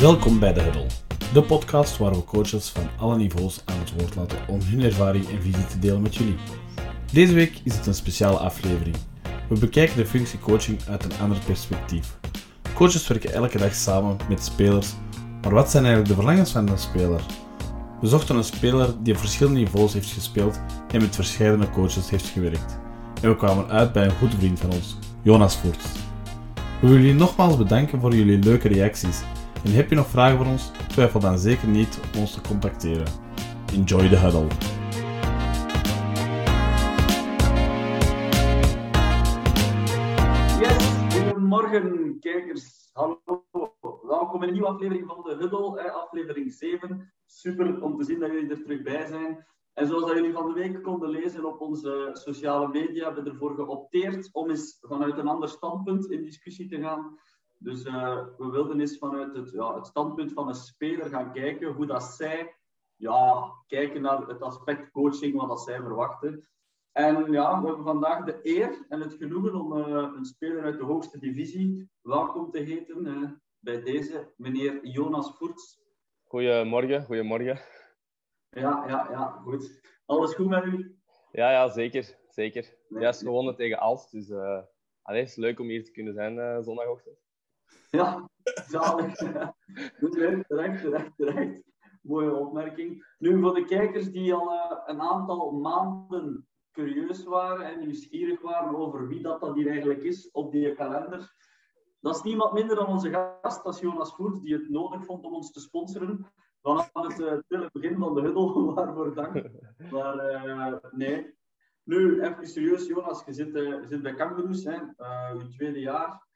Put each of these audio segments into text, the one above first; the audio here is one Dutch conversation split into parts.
Welkom bij De Huddle, de podcast waar we coaches van alle niveaus aan het woord laten om hun ervaring en visie te delen met jullie. Deze week is het een speciale aflevering. We bekijken de functie coaching uit een ander perspectief. Coaches werken elke dag samen met spelers, maar wat zijn eigenlijk de verlangens van een speler? We zochten een speler die op verschillende niveaus heeft gespeeld en met verschillende coaches heeft gewerkt. En we kwamen uit bij een goede vriend van ons, Jonas Voort. We willen jullie nogmaals bedanken voor jullie leuke reacties. En heb je nog vragen voor ons? Twijfel dan zeker niet om ons te contacteren. Enjoy the huddle. Yes, goedemorgen kijkers. Hallo. Welkom in een nieuwe aflevering van de Huddle, aflevering 7. Super om te zien dat jullie er terug bij zijn. En zoals dat jullie van de week konden lezen op onze sociale media, hebben we ervoor geopteerd om eens vanuit een ander standpunt in discussie te gaan. Dus uh, we wilden eens vanuit het, ja, het standpunt van een speler gaan kijken hoe dat zij ja, kijken naar het aspect coaching, wat dat zij verwachten. En ja, we hebben vandaag de eer en het genoegen om uh, een speler uit de hoogste divisie welkom te heten uh, bij deze, meneer Jonas Voerts. Goedemorgen, goedemorgen. Ja, ja, ja, goed. Alles goed met u? Ja, ja zeker. zeker. Nee, Juist gewonnen tegen Alst, dus uh, allee, het is leuk om hier te kunnen zijn uh, zondagochtend. Ja, zalig. Goed, terecht, terecht, terecht. Mooie opmerking. Nu, voor de kijkers die al uh, een aantal maanden curieus waren en nieuwsgierig waren over wie dat, dat hier eigenlijk is op die kalender, dat is niemand minder dan onze gast, dat is Jonas Voert, die het nodig vond om ons te sponsoren vanaf het uh, begin van de huddle, waarvoor dank. Maar uh, nee. Nu, even serieus, Jonas, je zit, zit bij Kangaroos, hè, je tweede jaar.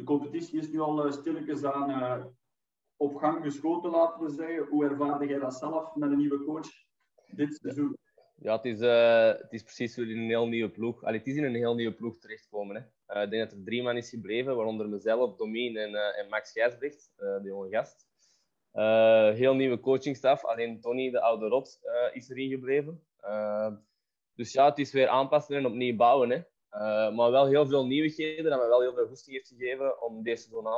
De competitie is nu al stilletjes aan op gang geschoten, laten we zeggen. Hoe ervaarde jij dat zelf met een nieuwe coach dit seizoen? Ja, het is, het is precies weer in een heel nieuwe ploeg. Allee, het is in een heel nieuwe ploeg terechtgekomen. Hè. ik denk dat er drie man is gebleven, waaronder mezelf, Domien en, en Max Gijsbrecht, de jonge gast. Heel nieuwe coachingstaf. Alleen Tony, de oude rot, is erin gebleven. Dus ja, het is weer aanpassen en opnieuw bouwen. Hè. Maar wel heel veel nieuwigheden. Dat me wel heel veel goesting heeft gegeven om deze seizoen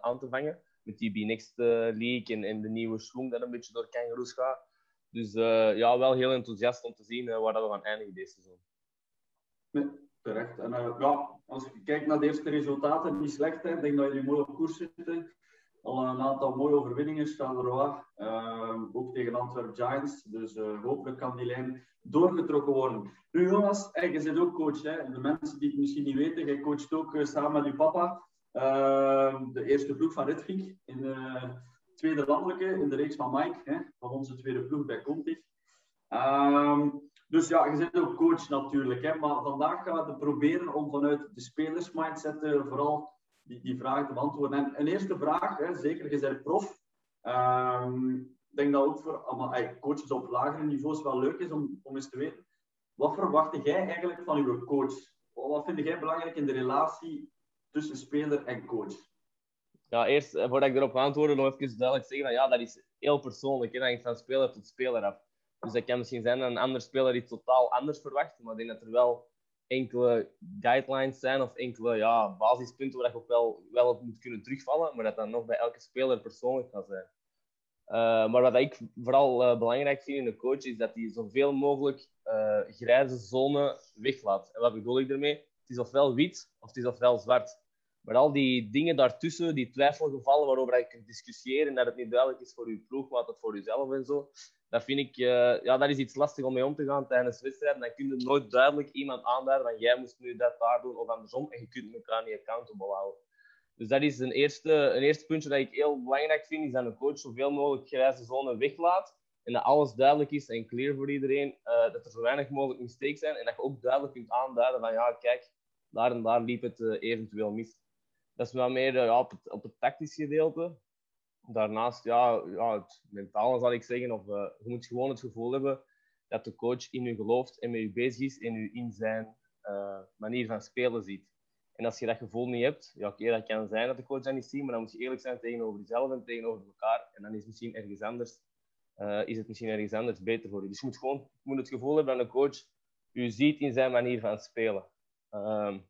aan te, vangen. Met die B-Next League en, de nieuwe schwung dat een beetje door Kangaroos gaat. Dus ja, wel heel enthousiast om te zien waar dat we gaan eindigen deze seizoen. Terecht. En ja, als je kijkt naar de eerste resultaten, niet slecht. Hè. Ik denk dat jullie mooi op koers zitten al een aantal mooie overwinningen staan er. Uh, ook tegen Antwerp Giants. Dus uh, hopelijk kan die lijn doorgetrokken worden. Nu Jonas, je bent ook coach. Hè? De mensen die het misschien niet weten, jij coacht ook uh, samen met je papa uh, de eerste ploeg van Ritvik in de tweede landelijke, in de reeks van Mike, hè? van onze tweede ploeg bij Conti. Ehm, dus ja, je bent ook coach natuurlijk. Hè? Maar vandaag gaan we proberen om vanuit de spelersmindset vooral die, die vragen te beantwoorden. En een eerste vraag, hè, zeker, je bent prof. Um, ik denk dat ook voor allemaal, coaches op lagere niveaus wel leuk is om, om eens te weten. Wat verwacht jij eigenlijk van je coach? Wat vind jij belangrijk in de relatie tussen speler en coach? Ja, eerst, eh, voordat ik erop antwoord, nog even duidelijk zeggen van ja, dat is heel persoonlijk. Hè? Dat van speler tot speler af. Dus dat kan misschien zijn dat een ander speler iets totaal anders verwacht, maar ik denk dat er wel enkele guidelines zijn of enkele ja, basispunten waar je ook wel, wel op moet kunnen terugvallen, maar dat dan nog bij elke speler persoonlijk kan zijn. Uh, maar wat ik vooral uh, belangrijk vind in een coach is dat hij zoveel mogelijk uh, grijze zone weglaat. En wat bedoel ik daarmee? Het is ofwel wit of het is ofwel zwart. Maar al die dingen daartussen, die twijfelgevallen waarover je kunt discussiëren en dat het niet duidelijk is voor je ploeg, maar dat voor jezelf en zo, dat vind ik, uh, ja, dat is iets lastig om mee om te gaan tijdens wedstrijden. Dan kun je nooit duidelijk iemand aanduiden van jij moest nu dat daar doen of andersom en je kunt elkaar niet accountable houden. Dus dat is een eerste, een eerste puntje dat ik heel belangrijk vind, is dat een coach zoveel mogelijk grijze zone weglaat en dat alles duidelijk is en clear voor iedereen, uh, dat er zo weinig mogelijk mistakes zijn en dat je ook duidelijk kunt aanduiden van ja, kijk, daar en daar liep het uh, eventueel mis. Dat is wel meer ja, op, het, op het tactisch gedeelte daarnaast, ja, ja, het mentale zal ik zeggen, of uh, je moet gewoon het gevoel hebben dat de coach in je gelooft en met je bezig is en je in zijn uh, manier van spelen ziet. En als je dat gevoel niet hebt, ja, oké, dat kan zijn dat de coach dat niet ziet, maar dan moet je eerlijk zijn tegenover jezelf en tegenover elkaar. En dan is misschien ergens anders, is het misschien ergens anders beter voor je. Dus je moet gewoon moet het gevoel hebben dat een coach je ziet in zijn manier van spelen. Um,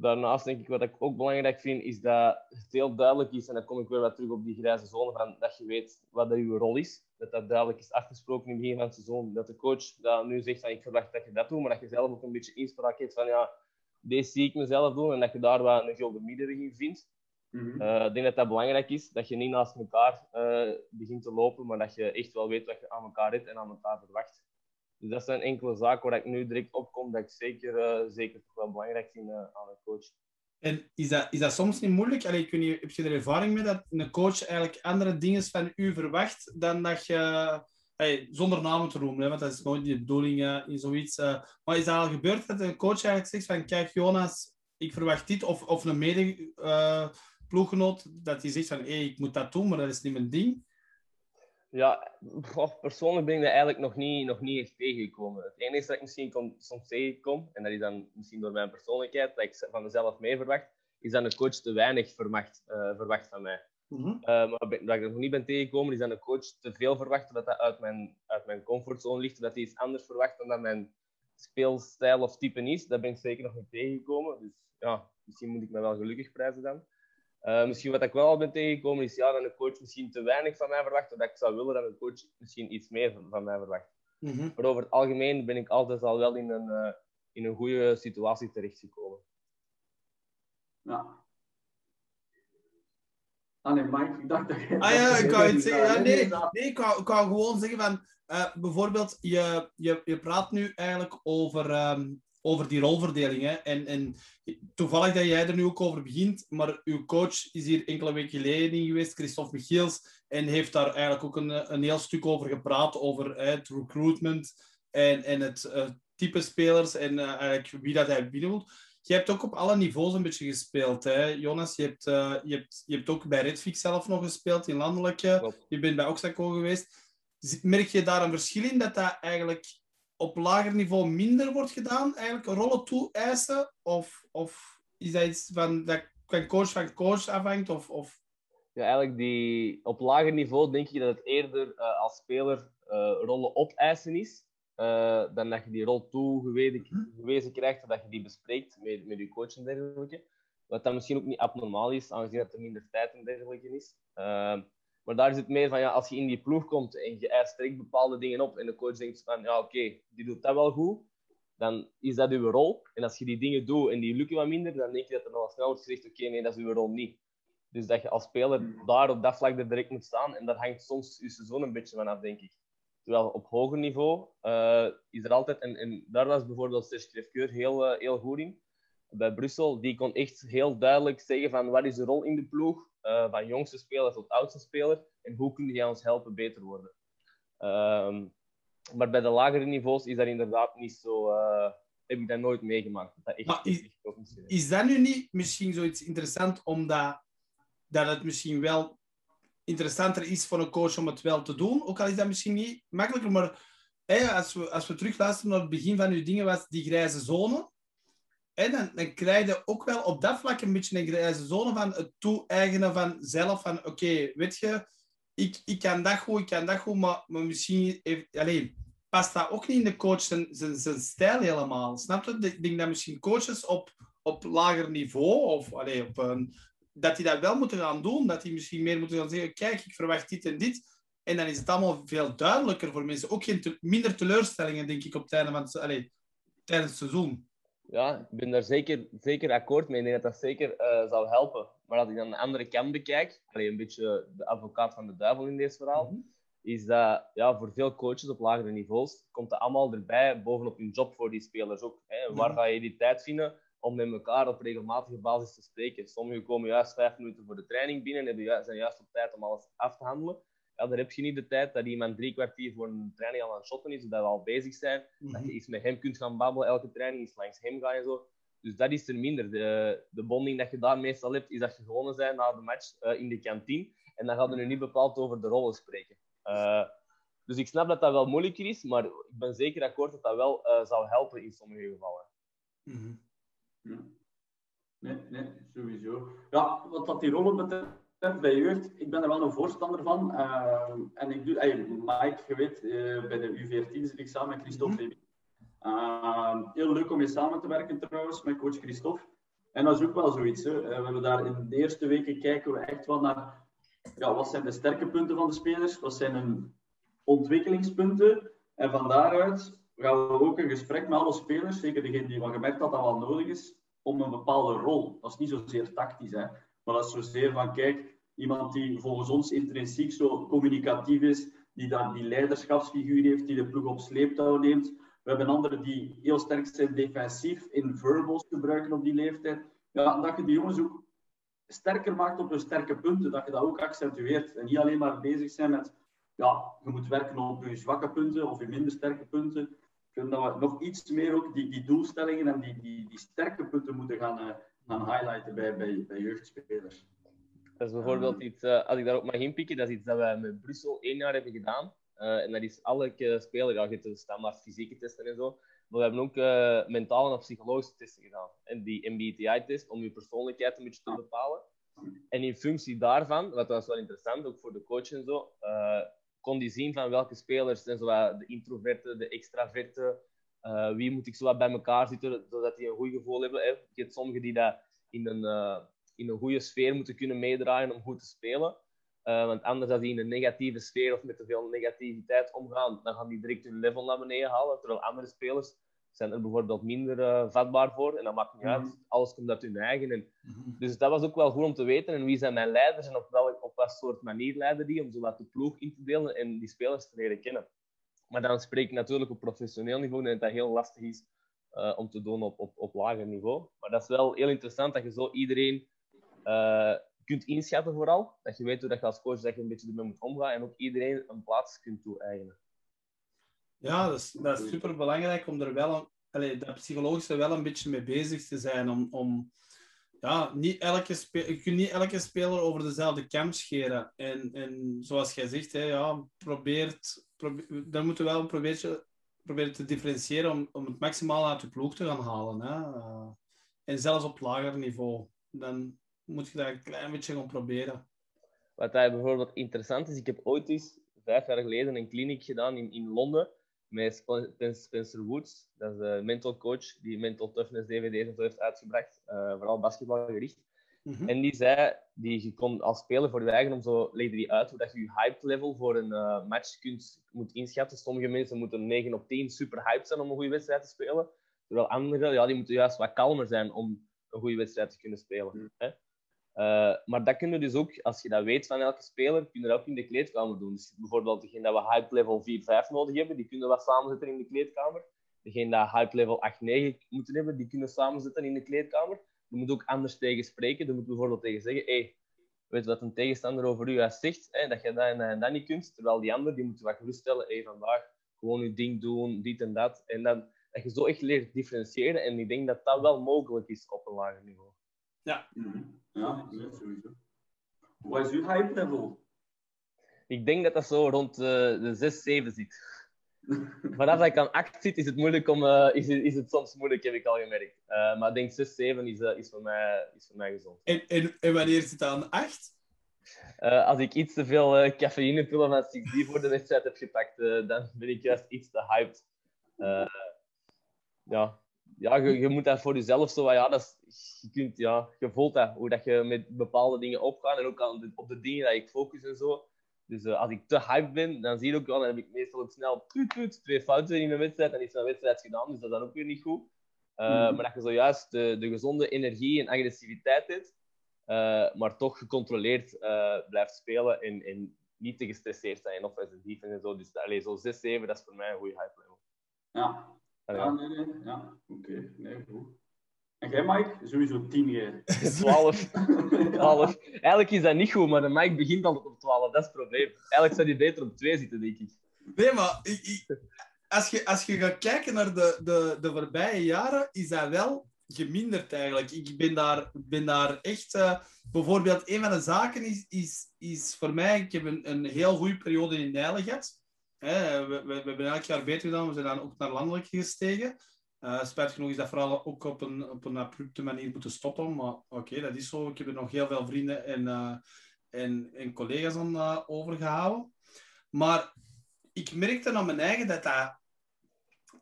Daarnaast denk ik wat ik ook belangrijk vind, is dat het heel duidelijk is, en dan kom ik weer wat terug op die grijze zone, van, dat je weet wat dat je rol is. Dat dat duidelijk is afgesproken in het begin van het seizoen. Dat de coach dat nu zegt, van, ik verwacht dat je dat doet, maar dat je zelf ook een beetje inspraak hebt van, ja, deze zie ik mezelf doen, en dat je daar wat een gulden middenweg in vindt. Mhm. Eh, ik denk dat dat belangrijk is, dat je niet naast elkaar eh, begint te lopen, maar dat je echt wel weet wat je aan elkaar hebt en aan elkaar verwacht. Dus dat zijn enkele zaken waar ik nu direct op kom, dat ik zeker, eh, zeker wel belangrijk vind eh, aan een coach. En is dat, is dat soms niet moeilijk? Allee, ik weet heb je er ervaring mee dat een coach eigenlijk andere dingen van u verwacht dan dat je, hey, zonder namen te noemen, hè, want dat is nooit de bedoeling eh, in zoiets. maar is dat al gebeurd dat een coach eigenlijk zegt van, kijk Jonas, ik verwacht dit, of, of een mede eh, ploeggenoot, dat hij zegt van, hé, ik moet dat doen, maar dat is niet mijn ding. Ja, persoonlijk ben ik dat eigenlijk nog niet, nog niet echt tegengekomen. Het enige dat ik misschien kom, soms tegenkom, en dat is dan misschien door mijn persoonlijkheid, dat ik van mezelf mee verwacht, is dat een coach te weinig verwacht, eh, verwacht van mij. Mhm. Eh, maar ben- dat ik nog niet ben tegengekomen, is dat een coach te veel verwacht, dat dat uit mijn, uit mijn comfortzone ligt, dat hij iets anders verwacht dan dat mijn speelstijl of type is. Dat ben ik zeker nog niet tegengekomen. Dus ja, misschien moet ik me wel gelukkig prijzen dan. Eh, misschien wat ik wel al ben tegengekomen is ja, dat een coach misschien te weinig van mij verwacht, dat ik zou willen dat een coach misschien iets meer van, van mij verwacht. Mhm. Maar over het algemeen ben ik altijd al wel in een, eh, in een goede situatie terechtgekomen. Ja. Ah nee, Mike, ik dacht dat je... Ah ja, ik wou het zeggen. Ja, nee, nee ik, wou, ik wou gewoon zeggen van... eh, bijvoorbeeld, je, je, je praat nu eigenlijk over, ehm, over die rolverdeling. Hè? En, en toevallig dat jij er nu ook over begint, maar uw coach is hier enkele weken geleden in geweest, Christophe Michiels, en heeft daar eigenlijk ook een, een heel stuk over gepraat, over het recruitment en, en het eh, type spelers en eh, eigenlijk wie dat hij binnen wil. Je hebt ook op alle niveaus een beetje gespeeld, hè, Jonas. Je hebt, eh, je, hebt, je hebt ook bij Redfix zelf nog gespeeld in landelijke. Klopt. Je bent bij Oxaco geweest. Merk je daar een verschil in dat dat eigenlijk op lager niveau minder wordt gedaan? Eigenlijk rollen toe-eisen? Of, of is dat iets van, dat van coach van coach afhangt? Of, of... Ja, eigenlijk die, op lager niveau denk je dat het eerder eh, als speler eh, rollen opeisen is, eh, dan dat je die rol toegewezen gewezen krijgt, dat je die bespreekt met, met je coach en dergelijke. Wat dan misschien ook niet abnormaal is, aangezien dat er minder tijd en dergelijke is. Maar daar is het meer van, ja, als je in die ploeg komt en je eist direct bepaalde dingen op en de coach denkt van, ja oké, die doet dat wel goed, dan is dat uw rol. En als je die dingen doet en die lukken wat minder, dan denk je dat er nog wel snel wordt gezegd, oké, nee, dat is uw rol niet. Dus dat je als speler daar op dat vlak direct moet staan. En daar hangt soms je seizoen een beetje van af, denk ik. Terwijl op hoger niveau eh, is er altijd... En, en daar was bijvoorbeeld Serge Crèvecoeur heel, eh, heel goed in. Bij Brussel, die kon echt heel duidelijk zeggen van wat is de rol in de ploeg. Eh, van jongste speler tot oudste speler. En hoe kun jij ons helpen beter worden. Ehm, maar bij de lagere niveaus is dat inderdaad niet zo... eh, heb ik dat nooit meegemaakt. Dat echt, is- echt dat nu niet misschien zoiets interessant, omdat dat het misschien wel interessanter is voor een coach om het wel te doen? Ook al is dat misschien niet makkelijker, maar als, we, als we terugluisteren naar het begin van uw dingen, was die grijze zone. Hè, dan, krijg je ook wel op dat vlak een beetje een grijze zone van het toe-eigenen van zelf. Van oké, weet je, ik, ik kan dat goed, ik kan dat goed, maar, maar misschien alleen, past dat ook niet in de coach zijn, zijn, stijl helemaal. Snap je? Ik denk dat misschien coaches op, op lager niveau, of allee, op een, dat die dat wel moeten gaan doen. Dat die misschien meer moeten gaan zeggen, kijk, ik verwacht dit en dit. En dan is het allemaal veel duidelijker voor mensen. Ook geen minder teleurstellingen, denk ik, op het einde van tijdens het seizoen. Ja, ik ben daar zeker, zeker akkoord mee. Ik denk dat dat zeker eh, zou helpen. Maar als ik dan de andere kant bekijk, allee, een beetje de advocaat van de duivel in dit verhaal, Mhm. is dat ja, voor veel coaches op lagere niveaus komt dat allemaal erbij bovenop hun job voor die spelers ook. Hè. Waar Mhm. ga je die tijd vinden om met elkaar op regelmatige basis te spreken? Sommigen komen juist vijf minuten voor de training binnen en zijn juist op tijd om alles af te handelen. Ja, dan heb je niet de tijd dat iemand drie kwartier voor een training al aan het shotten is, dat we al bezig zijn dat je iets met hem kunt gaan babbelen elke training, iets langs hem gaan en zo. Dus dat is er minder. De, de bonding dat je daar meestal hebt, is dat je gewonnen bent na de match eh, in de kantine. En dan gaan we nu niet bepaald over de rollen spreken. Eh, dus ik snap dat dat wel moeilijker is, maar ik ben zeker akkoord dat dat wel eh, zou helpen in sommige gevallen. Mhm. Ja. Nee, nee, sowieso. Ja, wat dat die rollen betreft bij jeugd, ik ben er wel een voorstander van. Ehm, en ik doe, ey, Mike, je weet, eh, bij de U14 zit ik samen met Christophe. Ehm, heel leuk om mee samen te werken trouwens, met coach Christophe. En dat is ook wel zoiets. Hè. We hebben daar in de eerste weken kijken we echt wel naar ja, wat zijn de sterke punten van de spelers, wat zijn hun ontwikkelingspunten. En van daaruit gaan we ook een gesprek met alle spelers, zeker degene die van gemerkt dat dat wel nodig is, om een bepaalde rol. Dat is niet zozeer tactisch, hè, maar dat is zozeer van, kijk, iemand die volgens ons intrinsiek zo communicatief is, die daar die leiderschapsfiguur heeft, die de ploeg op sleeptouw neemt. We hebben anderen die heel sterk zijn defensief, in verbals gebruiken op die leeftijd. Ja, dat je die jongens ook sterker maakt op hun sterke punten, dat je dat ook accentueert. En niet alleen maar bezig zijn met, ja, je moet werken op je zwakke punten of je minder sterke punten. Ik vind dat we nog iets meer ook die, die doelstellingen en die, die, die sterke punten moeten gaan, gaan highlighten bij, bij, bij jeugdspelers. Dat is bijvoorbeeld iets, uh, als ik daarop mag inpikken, dat is iets dat wij met Brussel één jaar hebben gedaan. Uh, en dat is elke speler, ja, je hebt de standaard fysieke testen en zo. Maar we hebben ook uh, mentale en psychologische testen gedaan. En die MBTI-test om je persoonlijkheid een beetje te bepalen. En in functie daarvan, wat was wel interessant, ook voor de coach en zo, kon die zien van welke spelers zijn zo de introverte, de extraverte, uh, wie moet ik zo wat bij elkaar zitten, zodat die een goed gevoel hebben. Hè. Je hebt sommigen die dat in een, in een goede sfeer moeten kunnen meedraaien om goed te spelen. Uh, want anders als die in een negatieve sfeer of met te veel negativiteit omgaan, dan gaan die direct hun level naar beneden halen. Terwijl andere spelers zijn er bijvoorbeeld minder vatbaar voor. En dat maakt niet uit. Alles komt uit hun eigen. En, Dus dat was ook wel goed om te weten. En wie zijn mijn leiders en op, welk, op wat soort manier leiden die, om zo wat de ploeg in te delen en die spelers te leren kennen. Maar dan spreek ik natuurlijk op professioneel niveau, en dat heel lastig is uh, om te doen op, op, op lager niveau. Maar dat is wel heel interessant dat je zo iedereen kunt inschatten vooral. Dat je weet hoe dat je als coach dat je een beetje ermee moet omgaan en ook iedereen een plaats kunt toe-eigenen. Ja, dat is, dat is super belangrijk om er wel een, dat psychologische wel een beetje mee bezig te zijn. Om, om ja, niet elke je kunt niet elke speler over dezelfde kam scheren. En, en zoals jij zegt, hè, ja, probeert, probeer, dan moeten we wel proberen, proberen te differentiëren om, om het maximaal uit de ploeg te gaan halen. Hè. Uh, en zelfs op lager niveau. Dan, moet je dat een klein beetje gaan proberen. Wat daar bijvoorbeeld interessant is, ik heb ooit eens vijf jaar geleden een kliniek gedaan in, in Londen met Spencer Woods. Dat is de mental coach die mental toughness DVD's heeft uitgebracht, uh, vooral basketbalgericht. Mm -hmm. En die zei, die, je kon als speler voor je eigen om zo legde die uit hoe dat je je hype level voor een uh, match kunt, moet inschatten. Sommige mensen moeten 9 op 10 super hype zijn om een goede wedstrijd te spelen. Terwijl anderen, ja, die moeten juist wat kalmer zijn om een goede wedstrijd te kunnen spelen. Mm. Hè? Uh, maar dat kun je dus ook, als je dat weet van elke speler, kun je dat ook in de kleedkamer doen. Dus bijvoorbeeld degene dat we hype level 4-5 nodig hebben, die kunnen we samenzetten in de kleedkamer. Degene dat hype level 8-9 moeten hebben, die kunnen samenzetten in de kleedkamer. Je moet ook anders tegen spreken. Je moet bijvoorbeeld tegen zeggen, hey, weet wat een tegenstander over u zegt, hè, dat je dat dat dat niet kunt. Terwijl die ander, die moeten wat geruststellen, hey, vandaag gewoon je ding doen, dit en dat. En dan, dat je zo echt leert differentiëren. En ik denk dat dat wel mogelijk is op een lager niveau. Ja. Ja, sowieso. Wat is uw hype level? Ik denk dat dat zo rond uh, de 6, 7 zit. Vanaf dat ik aan 8 zit, is het, moeilijk om, uh, is, het, is het soms moeilijk, heb ik al gemerkt. Uh, maar ik denk 6, 7 is, uh, is, voor, mij, is voor mij gezond. En, en, en wanneer zit het aan 8? als ik iets te veel cafeïnepillen van 6D voor de wedstrijd heb gepakt, dan ben ik juist iets te hyped. ja, ja, je, je, moet dat voor jezelf zo, ja, dat is, je, kunt, ja, je voelt dat, hoe dat je met bepaalde dingen opgaat en ook aan de, op de dingen dat ik focus en zo. Dus uh, als ik te hype ben, dan zie je ook wel, dan heb ik meestal ook snel toet, toet, twee fouten in een wedstrijd en is een wedstrijd gedaan, dus dat is dan ook weer niet goed. Uh, mm. Maar dat je zojuist de, de gezonde energie en agressiviteit hebt, uh, maar toch gecontroleerd blijft spelen en, en niet te gestresseerd zijn in offensief en zo. Dus allez, zo 6-7, dat is voor mij een goede hype level. Ja, ja, nee, nee. Ja, oké. Okay. Nee, goed. En jij, Mike? Sowieso 10 jij. 12. 12. Eigenlijk is dat niet goed, maar de Mike begint altijd op 12. Dat is het probleem. Eigenlijk zou hij beter op 2 zitten, denk ik. Nee, maar ik, ik, als, je, als je gaat kijken naar de, de, de voorbije jaren, is dat wel geminderd eigenlijk. Ik ben daar, ben daar echt... Uh, bijvoorbeeld, een van de zaken is, is, is voor mij... Ik heb een, een heel goede periode in Nijlen gehad. We, we, hebben elk jaar beter gedaan. We zijn dan ook naar landelijk gestegen. Uh, genoeg is dat vooral ook op een, op een abrupte manier moeten stoppen. Maar oké, dat is zo. Ik heb er nog heel veel vrienden en, uh, en, en collega's aan uh, overgehouden. Maar ik merkte aan mijn eigen dat, dat,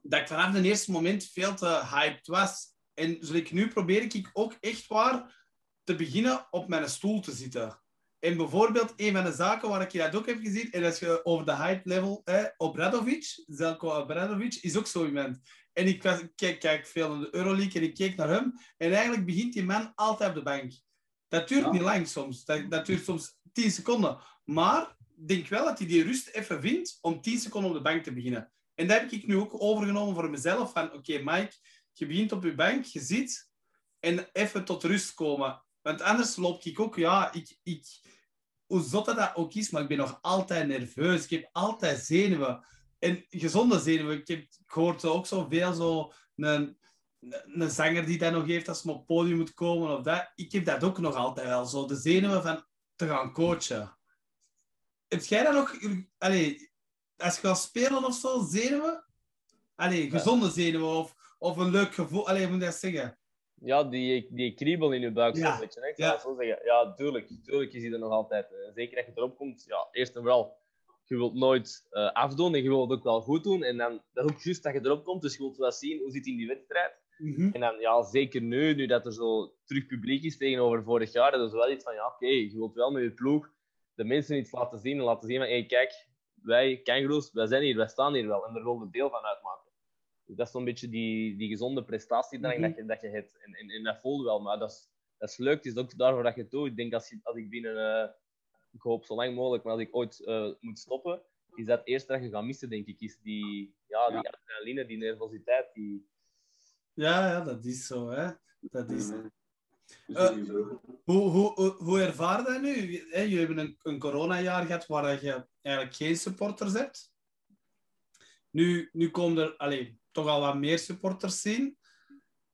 dat ik vanaf het eerste moment veel te hyped was. En zoals ik nu probeer ik ook echt waar te beginnen op mijn stoel te zitten. En bijvoorbeeld, een van de zaken waar ik je dat ook heb gezien, en als je over de hype level, eh, Obradovic, Zelko Obradovic, is ook zo iemand. En ik, was, kijk, kijk veel naar de Euroleague en ik keek naar hem. En eigenlijk begint die man altijd op de bank. Dat duurt Ja. niet lang soms. Dat, dat duurt soms 10 seconden. Maar ik denk wel dat hij die rust even vindt om 10 seconden op de bank te beginnen. En dat heb ik nu ook overgenomen voor mezelf. Van oké, Mike, je begint op je bank, je zit en even tot rust komen. Want anders loop ik ook, ja, ik, ik, hoe zot dat, ook is, maar ik ben nog altijd nerveus. Ik heb altijd zenuwen. En gezonde zenuwen. Ik, heb, ik hoor ook zoveel zo een, een zanger die dat nog heeft als ze op het podium moet komen of dat. Ik heb dat ook nog altijd wel zo. De zenuwen van te gaan coachen. Heb jij dat nog... Allee, als je gaat spelen of zo, zenuwen? Allee, gezonde zenuwen of, of een leuk gevoel. Allee, moet dat zeggen? Ja, die, die kriebel in je buik, Ja. beetje. Hè? Ik Ja. zo zeggen. Ja, tuurlijk. Tuurlijk is die er nog altijd. Zeker dat je erop komt. Ja, eerst en vooral, je wilt nooit eh, afdoen en je wilt het ook wel goed doen. En dan, dat is ook juist dat je erop komt, dus je wilt wel zien hoe zit het in die wedstrijd. Mhm. En dan, ja, zeker nu, nu dat er zo terug publiek is tegenover vorig jaar, dat is wel iets van, ja, oké, je wilt wel met je ploeg de mensen iets laten zien en laten zien van, hé, kijk, wij, kangaroos, wij zijn hier, wij staan hier wel. En daar wil je deel van uitmaken. Dus dat is zo'n beetje die, die gezonde prestatiedrang Mhm. dat, je, dat je hebt. En, en, en dat voelt wel, maar dat is, dat is leuk. Het is ook daarvoor dat je het doet. Ik denk als, je, als ik binnen, eh, ik hoop zo lang mogelijk, maar als ik ooit eh, moet stoppen, is dat het eerste dat je gaat missen, denk ik, is die, ja, die Ja. adrenaline, die nervositeit, die... Ja, ja, dat is zo, hè. Dat is... Mhm. Eh. Hoe, hoe, hoe, hoe ervaar je dat nu? Hè, Jullie hebben een, een coronajaar gehad waar je eigenlijk geen supporters hebt. Nu, nu komen er allee, toch al wat meer supporters zien.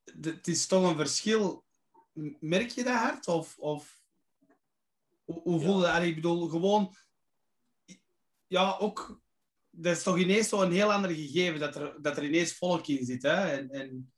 De- Het is toch een verschil. Merk je dat hard? Of, of hoe, voel je dat? Ik bedoel, gewoon... Ja, ook... Dat is toch ineens zo'n heel ander gegeven, dat er, dat er ineens volk in zit. Hè? En, en,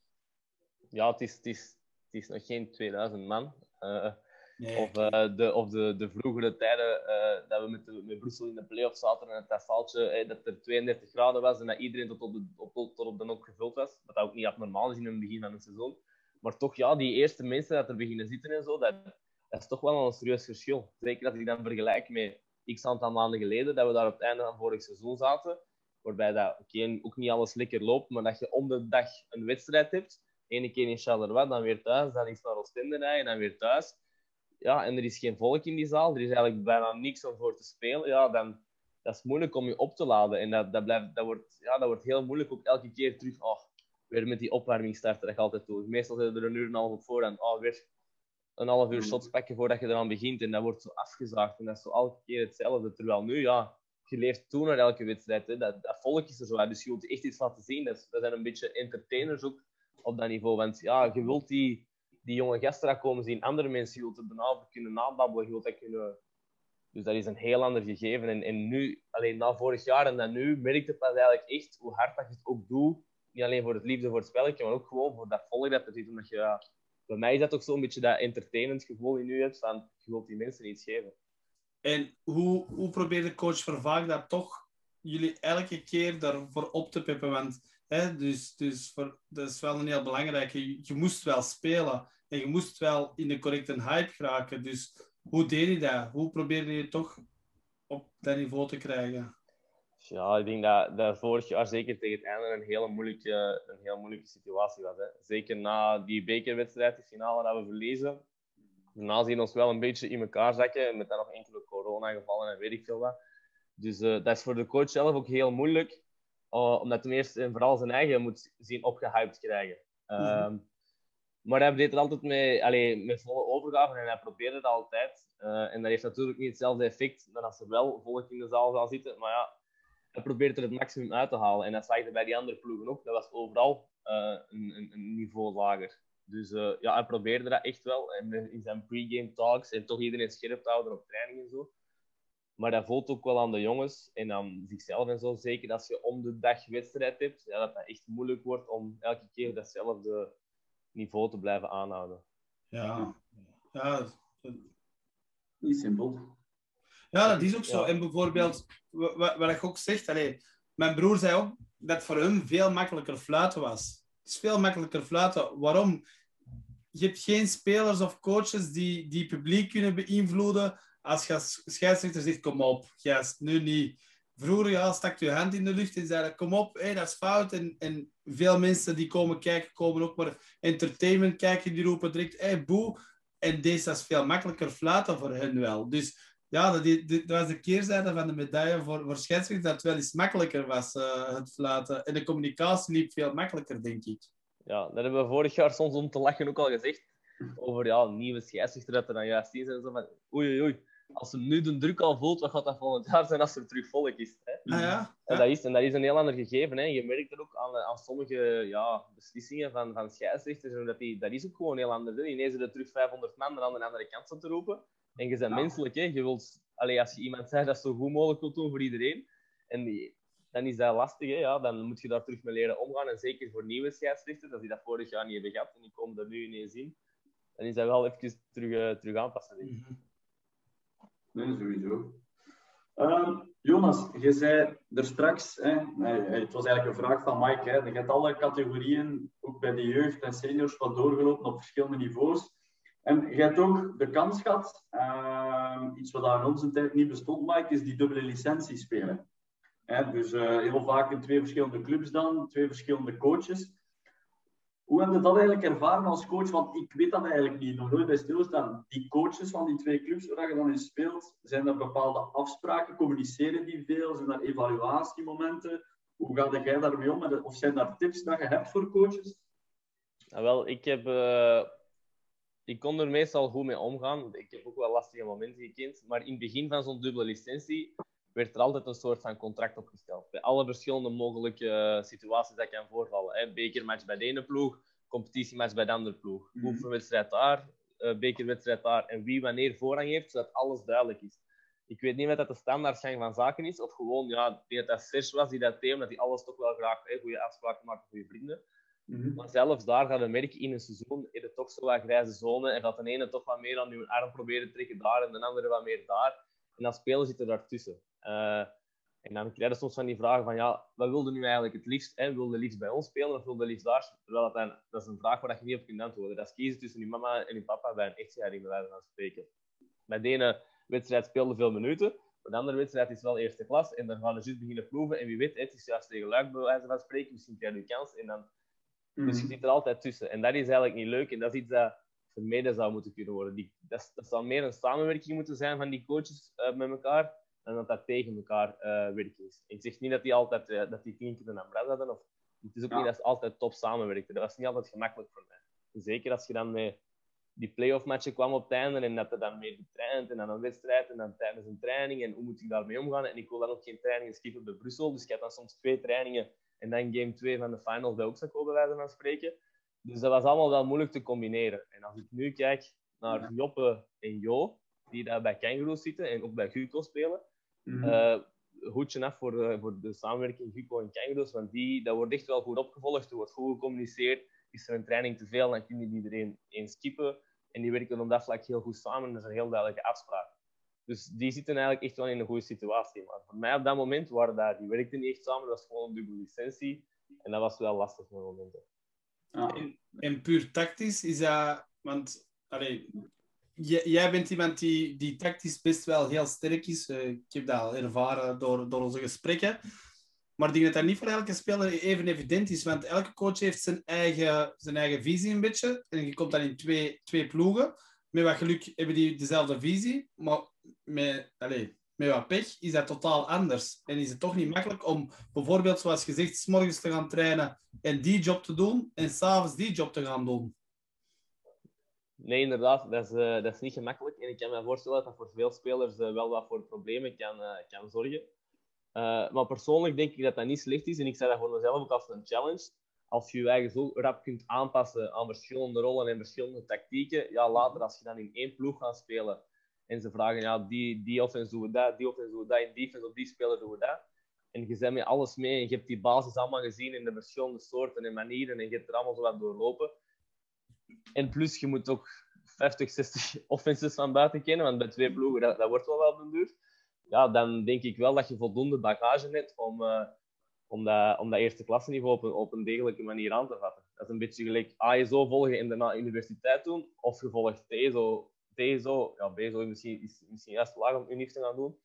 Ja, het is, het is, het is nog geen 2000 man. Eh, Of, eh, de, of de, de vroegere tijden eh, dat we met, met Brussel in de play-offs zaten en het asfaltje, eh, dat er 32 graden was en dat iedereen tot op de, op, tot, op de nok gevuld was. Wat ook niet abnormaal is in het begin van een seizoen. Maar toch, ja, die eerste mensen dat er beginnen zitten en zo, dat, dat is toch wel een serieus verschil. Zeker als ik dan vergelijk met x aantal maanden geleden, dat we daar op het einde van vorig seizoen zaten. Waarbij dat, oké, ook niet alles lekker loopt, maar dat je om de dag een wedstrijd hebt. Ene keer in Charleroi, dan weer thuis, dan iets naar Oostende rijden, dan weer thuis ja, en er is geen volk in die zaal, er is eigenlijk bijna niks om voor te spelen, ja, dan dat is moeilijk om je op te laden. En dat, dat, blijft, dat, wordt, ja, dat wordt heel moeilijk ook elke keer terug. Oh, weer met die opwarming starten, dat je altijd doet. Meestal zit je er een uur en een half op voor en oh, weer een half uur shots pakken voordat je eraan begint. En dat wordt zo afgezaagd. En dat is zo elke keer hetzelfde. Terwijl nu, ja, je leeft toe naar elke wedstrijd. Hè. Dat, dat volk is er zo uit. Dus je wilt echt iets laten zien. Dat, dat zijn een beetje entertainers ook op dat niveau. Want ja, je wilt die, die jonge gasten komen zien. Andere mensen, het daarna over kunnen nababbelen. Je wilt dat kunnen... Dus dat is een heel ander gegeven. En, en nu, alleen na vorig jaar en dan nu, merk je pas eigenlijk echt hoe hard dat je het ook doet. Niet alleen voor het liefde voor het spelletje, maar ook gewoon voor dat volk dat er zit. Omdat je, bij mij is dat ook zo'n beetje dat entertainment gevoel in je hebt. Van, je wilt die mensen iets geven. En hoe, hoe probeert coach Vervaak dat toch jullie elke keer daarvoor op te pippen? Want dus, dus voor, dat is wel een heel belangrijke. Je, moest wel spelen en je moest wel in de correcte hype geraken. Dus hoe deed je dat? Hoe probeerde je toch op dat niveau te krijgen? Ja, ik denk dat, dat vorig jaar zeker tegen het einde een hele moeilijke, een heel moeilijke situatie was. Hè. Zeker na die bekerwedstrijd, die finale dat we verliezen. Daarna zien we ons wel een beetje in elkaar zakken, met dan nog enkele coronagevallen en weet ik veel wat. Dus eh, dat is voor de coach zelf ook heel moeilijk, omdat ten eerste en vooral zijn eigen moet zien opgehyped krijgen. Ehm, maar hij deed het altijd met, allee, met volle overgave en hij probeerde het altijd. Eh, en dat heeft natuurlijk niet hetzelfde effect dan als er wel volk in de zaal zou zitten. Maar ja, hij probeert er het maximum uit te halen. En dat zag je bij die andere ploegen ook. Dat was overal eh, een, een, een niveau lager. Dus eh, ja, hij probeerde dat echt wel. En in zijn pre-game talks en toch iedereen scherp te houden op training en zo. Maar dat voelt ook wel aan de jongens en aan zichzelf en zo. Zeker als je om de dag wedstrijd hebt, ja, dat dat echt moeilijk wordt om elke keer datzelfde niveau te blijven aanhouden. Ja, ja, Niet simpel. ja dat is ook zo. Ja. En bijvoorbeeld, wa- wa- wat ik ook zeg, allee, mijn broer zei ook dat voor hem veel makkelijker fluiten was. is veel makkelijker fluiten. Waarom? Je hebt geen spelers of coaches die, die publiek kunnen beïnvloeden. Als je als scheidsrechter zegt, kom op, gast, nu niet. Vroeger ja, stak je hand in de lucht en zei kom op, hey, dat is fout. En, en veel mensen die komen kijken, komen ook maar entertainment kijken, die roepen direct, hey, boe. En deze is veel makkelijker fluiten voor hen wel. Dus ja, dat, dat was de keerzijde van de medaille voor, voor scheidsrechters, dat het wel eens makkelijker was, uh, het fluiten. En de communicatie liep veel makkelijker, denk ik. Ja, dat hebben we vorig jaar soms om te lachen ook al gezegd. Over ja, nieuwe scheidsrechter dat er dan juist is en zo. Maar oei, oei, als ze nu de druk al voelt, wat gaat dat volgend jaar zijn als er terug volk is? Hè? Ah, ja? En, dat is, en dat is een heel ander gegeven. Hè? Je merkt er ook aan, aan sommige ja, beslissingen van, van scheidsrechters. Dat, die, dat is ook gewoon heel anders. Hè? Ineens er terug 500 man aan de andere kant te roepen. En je bent ja. menselijk. Hè? Je wilt, allee, als je iemand zegt dat zo goed mogelijk wilt doen voor iedereen. En die, dan is dat lastig. Hè? Ja, dan moet je daar terug mee leren omgaan. En zeker voor nieuwe scheidsrechters, als die dat vorig jaar niet hebben gehad en die komen er nu ineens in, dan is dat wel even terug, uh, terug aanpassen. Denk ik. Mm -hmm. Nee, sowieso. Um, Jonas, je zei er straks, hè, het was eigenlijk een vraag van Mike, hè, je hebt alle categorieën, ook bij de jeugd en seniors, wat doorgelopen op verschillende niveaus. En je hebt ook de kans gehad, uh, iets wat in onze tijd niet bestond, Mike, is die dubbele licentie spelen. Hè, dus uh, heel vaak in twee verschillende clubs dan, twee verschillende coaches. Hoe heb je dat eigenlijk ervaren als coach? Want ik weet dat eigenlijk niet, nog nooit bij stilstaan. Die coaches van die twee clubs waar je dan in speelt, zijn er bepaalde afspraken? Communiceren die veel? Zijn er evaluatiemomenten? Hoe ga jij daarmee om? Of zijn daar tips dat je hebt voor coaches? Nou, wel, ik heb... Uh, ik kon er meestal goed mee omgaan. Ik heb ook wel lastige momenten gekend. Maar in het begin van zo'n dubbele licentie werd er altijd een soort van contract opgesteld. Bij alle verschillende mogelijke situaties dat kan voorvallen. Hè. Bekermatch bij de ene ploeg, competitiematch bij de andere ploeg. Mm. Oefenwedstrijd daar, uh, bekerwedstrijd daar. En wie wanneer voorrang heeft, zodat alles duidelijk is. Ik weet niet of dat de standaardgang van zaken is, of gewoon, ja, dat dat Serge was die dat deed, omdat hij alles toch wel graag hè, goede afspraken maakt met goede vrienden. Mm -hmm. Maar zelfs daar gaat een merk in een seizoen in toch zo wat grijze zone en dat de ene toch wat meer aan uw arm proberen te trekken daar en de andere wat meer daar. En dan spelen zitten daartussen. Uh, en dan krijg je soms van die vragen van, ja, wat wilde nu eigenlijk het liefst? Hè? Wilde liefst bij ons spelen of wilde liefst daar? Terwijl dat, dan, dat is een vraag waar je niet op kunt antwoorden. Dat is kiezen tussen je mama en je papa bij een echtscheiding, bij wijze van spreken. Bij de ene wedstrijd speelde veel minuten, de andere wedstrijd is wel eerste klas en dan gaan we juist beginnen proeven. En wie weet, het is juist tegen Luik bij wijze van spreken, misschien krijg je een kans. En dan... Mm. Dus je zit er altijd tussen. En dat is eigenlijk niet leuk en dat is iets dat vermeden zou moeten kunnen worden. Die, dat, dat zou meer een samenwerking moeten zijn van die coaches uh, met elkaar en dat dat tegen elkaar uh, werken is. Ik zeg niet dat die altijd uh, dat die tien keer een ambras hadden. Of, het is ook ja. niet dat ze altijd top samenwerkten. Dat was niet altijd gemakkelijk voor mij. Zeker als je dan met die play-off matchen kwam op het einde en dat er dan mee getraind en dan een wedstrijd en dan tijdens een training en hoe moet ik daarmee omgaan. En ik wil dan ook geen trainingen skippen bij Brussel, dus ik had dan soms twee trainingen en dan game 2 van de finals bij Oxaco bij wijze van spreken. Dus dat was allemaal wel moeilijk te combineren. En als ik nu kijk naar Joppe en Jo, die daar bij Kangaroos zitten en ook bij Guco spelen, Mm -hmm. uh, hoedje af voor de, voor de samenwerking Guco en Kangaroos, want die, dat wordt echt wel goed opgevolgd, er wordt goed gecommuniceerd. Is er een training te veel, dan kun je iedereen eens skippen. En die werken op dat vlak heel goed samen, dat is een heel duidelijke afspraak. Dus die zitten eigenlijk echt wel in een goede situatie. Maar voor mij op dat moment waren daar, die werkten niet echt samen, dat was gewoon een dubbele licentie. En dat was wel lastig voor momenten. Ah. En, en, puur tactisch is dat, want allee, jij bent iemand die, die tactisch best wel heel sterk is. Uh, ik heb dat al ervaren door, door onze gesprekken. Maar ik denk dat dat niet voor elke speler even evident is. Want elke coach heeft zijn eigen, zijn eigen visie een beetje. En je komt dan in twee, twee ploegen. Met wat geluk hebben die dezelfde visie. Maar met, allez, met wat pech is dat totaal anders. En is het toch niet makkelijk om bijvoorbeeld, zoals gezegd, s morgens te gaan trainen en die job te doen. En s'avonds die job te gaan doen. Nee, inderdaad, dat is, uh, dat is niet gemakkelijk. En ik kan me voorstellen dat dat voor veel spelers uh, wel wat voor problemen kan, uh, kan zorgen. maar persoonlijk denk ik dat dat niet slecht is. En ik zei dat voor mezelf ook als een challenge. Als je je eigen zo rap kunt aanpassen aan verschillende rollen en verschillende tactieken. Ja, later als je dan in één ploeg gaat spelen. En ze vragen, ja, die, die offense doen we dat, die offense doen we dat, in defense op die speler doen we dat. En je bent met alles mee en je hebt die basis allemaal gezien in de verschillende soorten en manieren. En je hebt er allemaal zo wat doorlopen. En plus, je moet ook 50, 60 offenses van buiten kennen, want bij twee ploegen, dat, dat wordt wel wel beduurd. Ja, dan denk ik wel dat je voldoende bagage hebt om, uh, om dat, om dat eerste klassenniveau op een, op een degelijke manier aan te vatten. Dat is een beetje gelijk ASO volgen en daarna universiteit doen, of je volgt TSO, TSO ja, BSO misschien, is misschien juist laag om UNIF te gaan doen.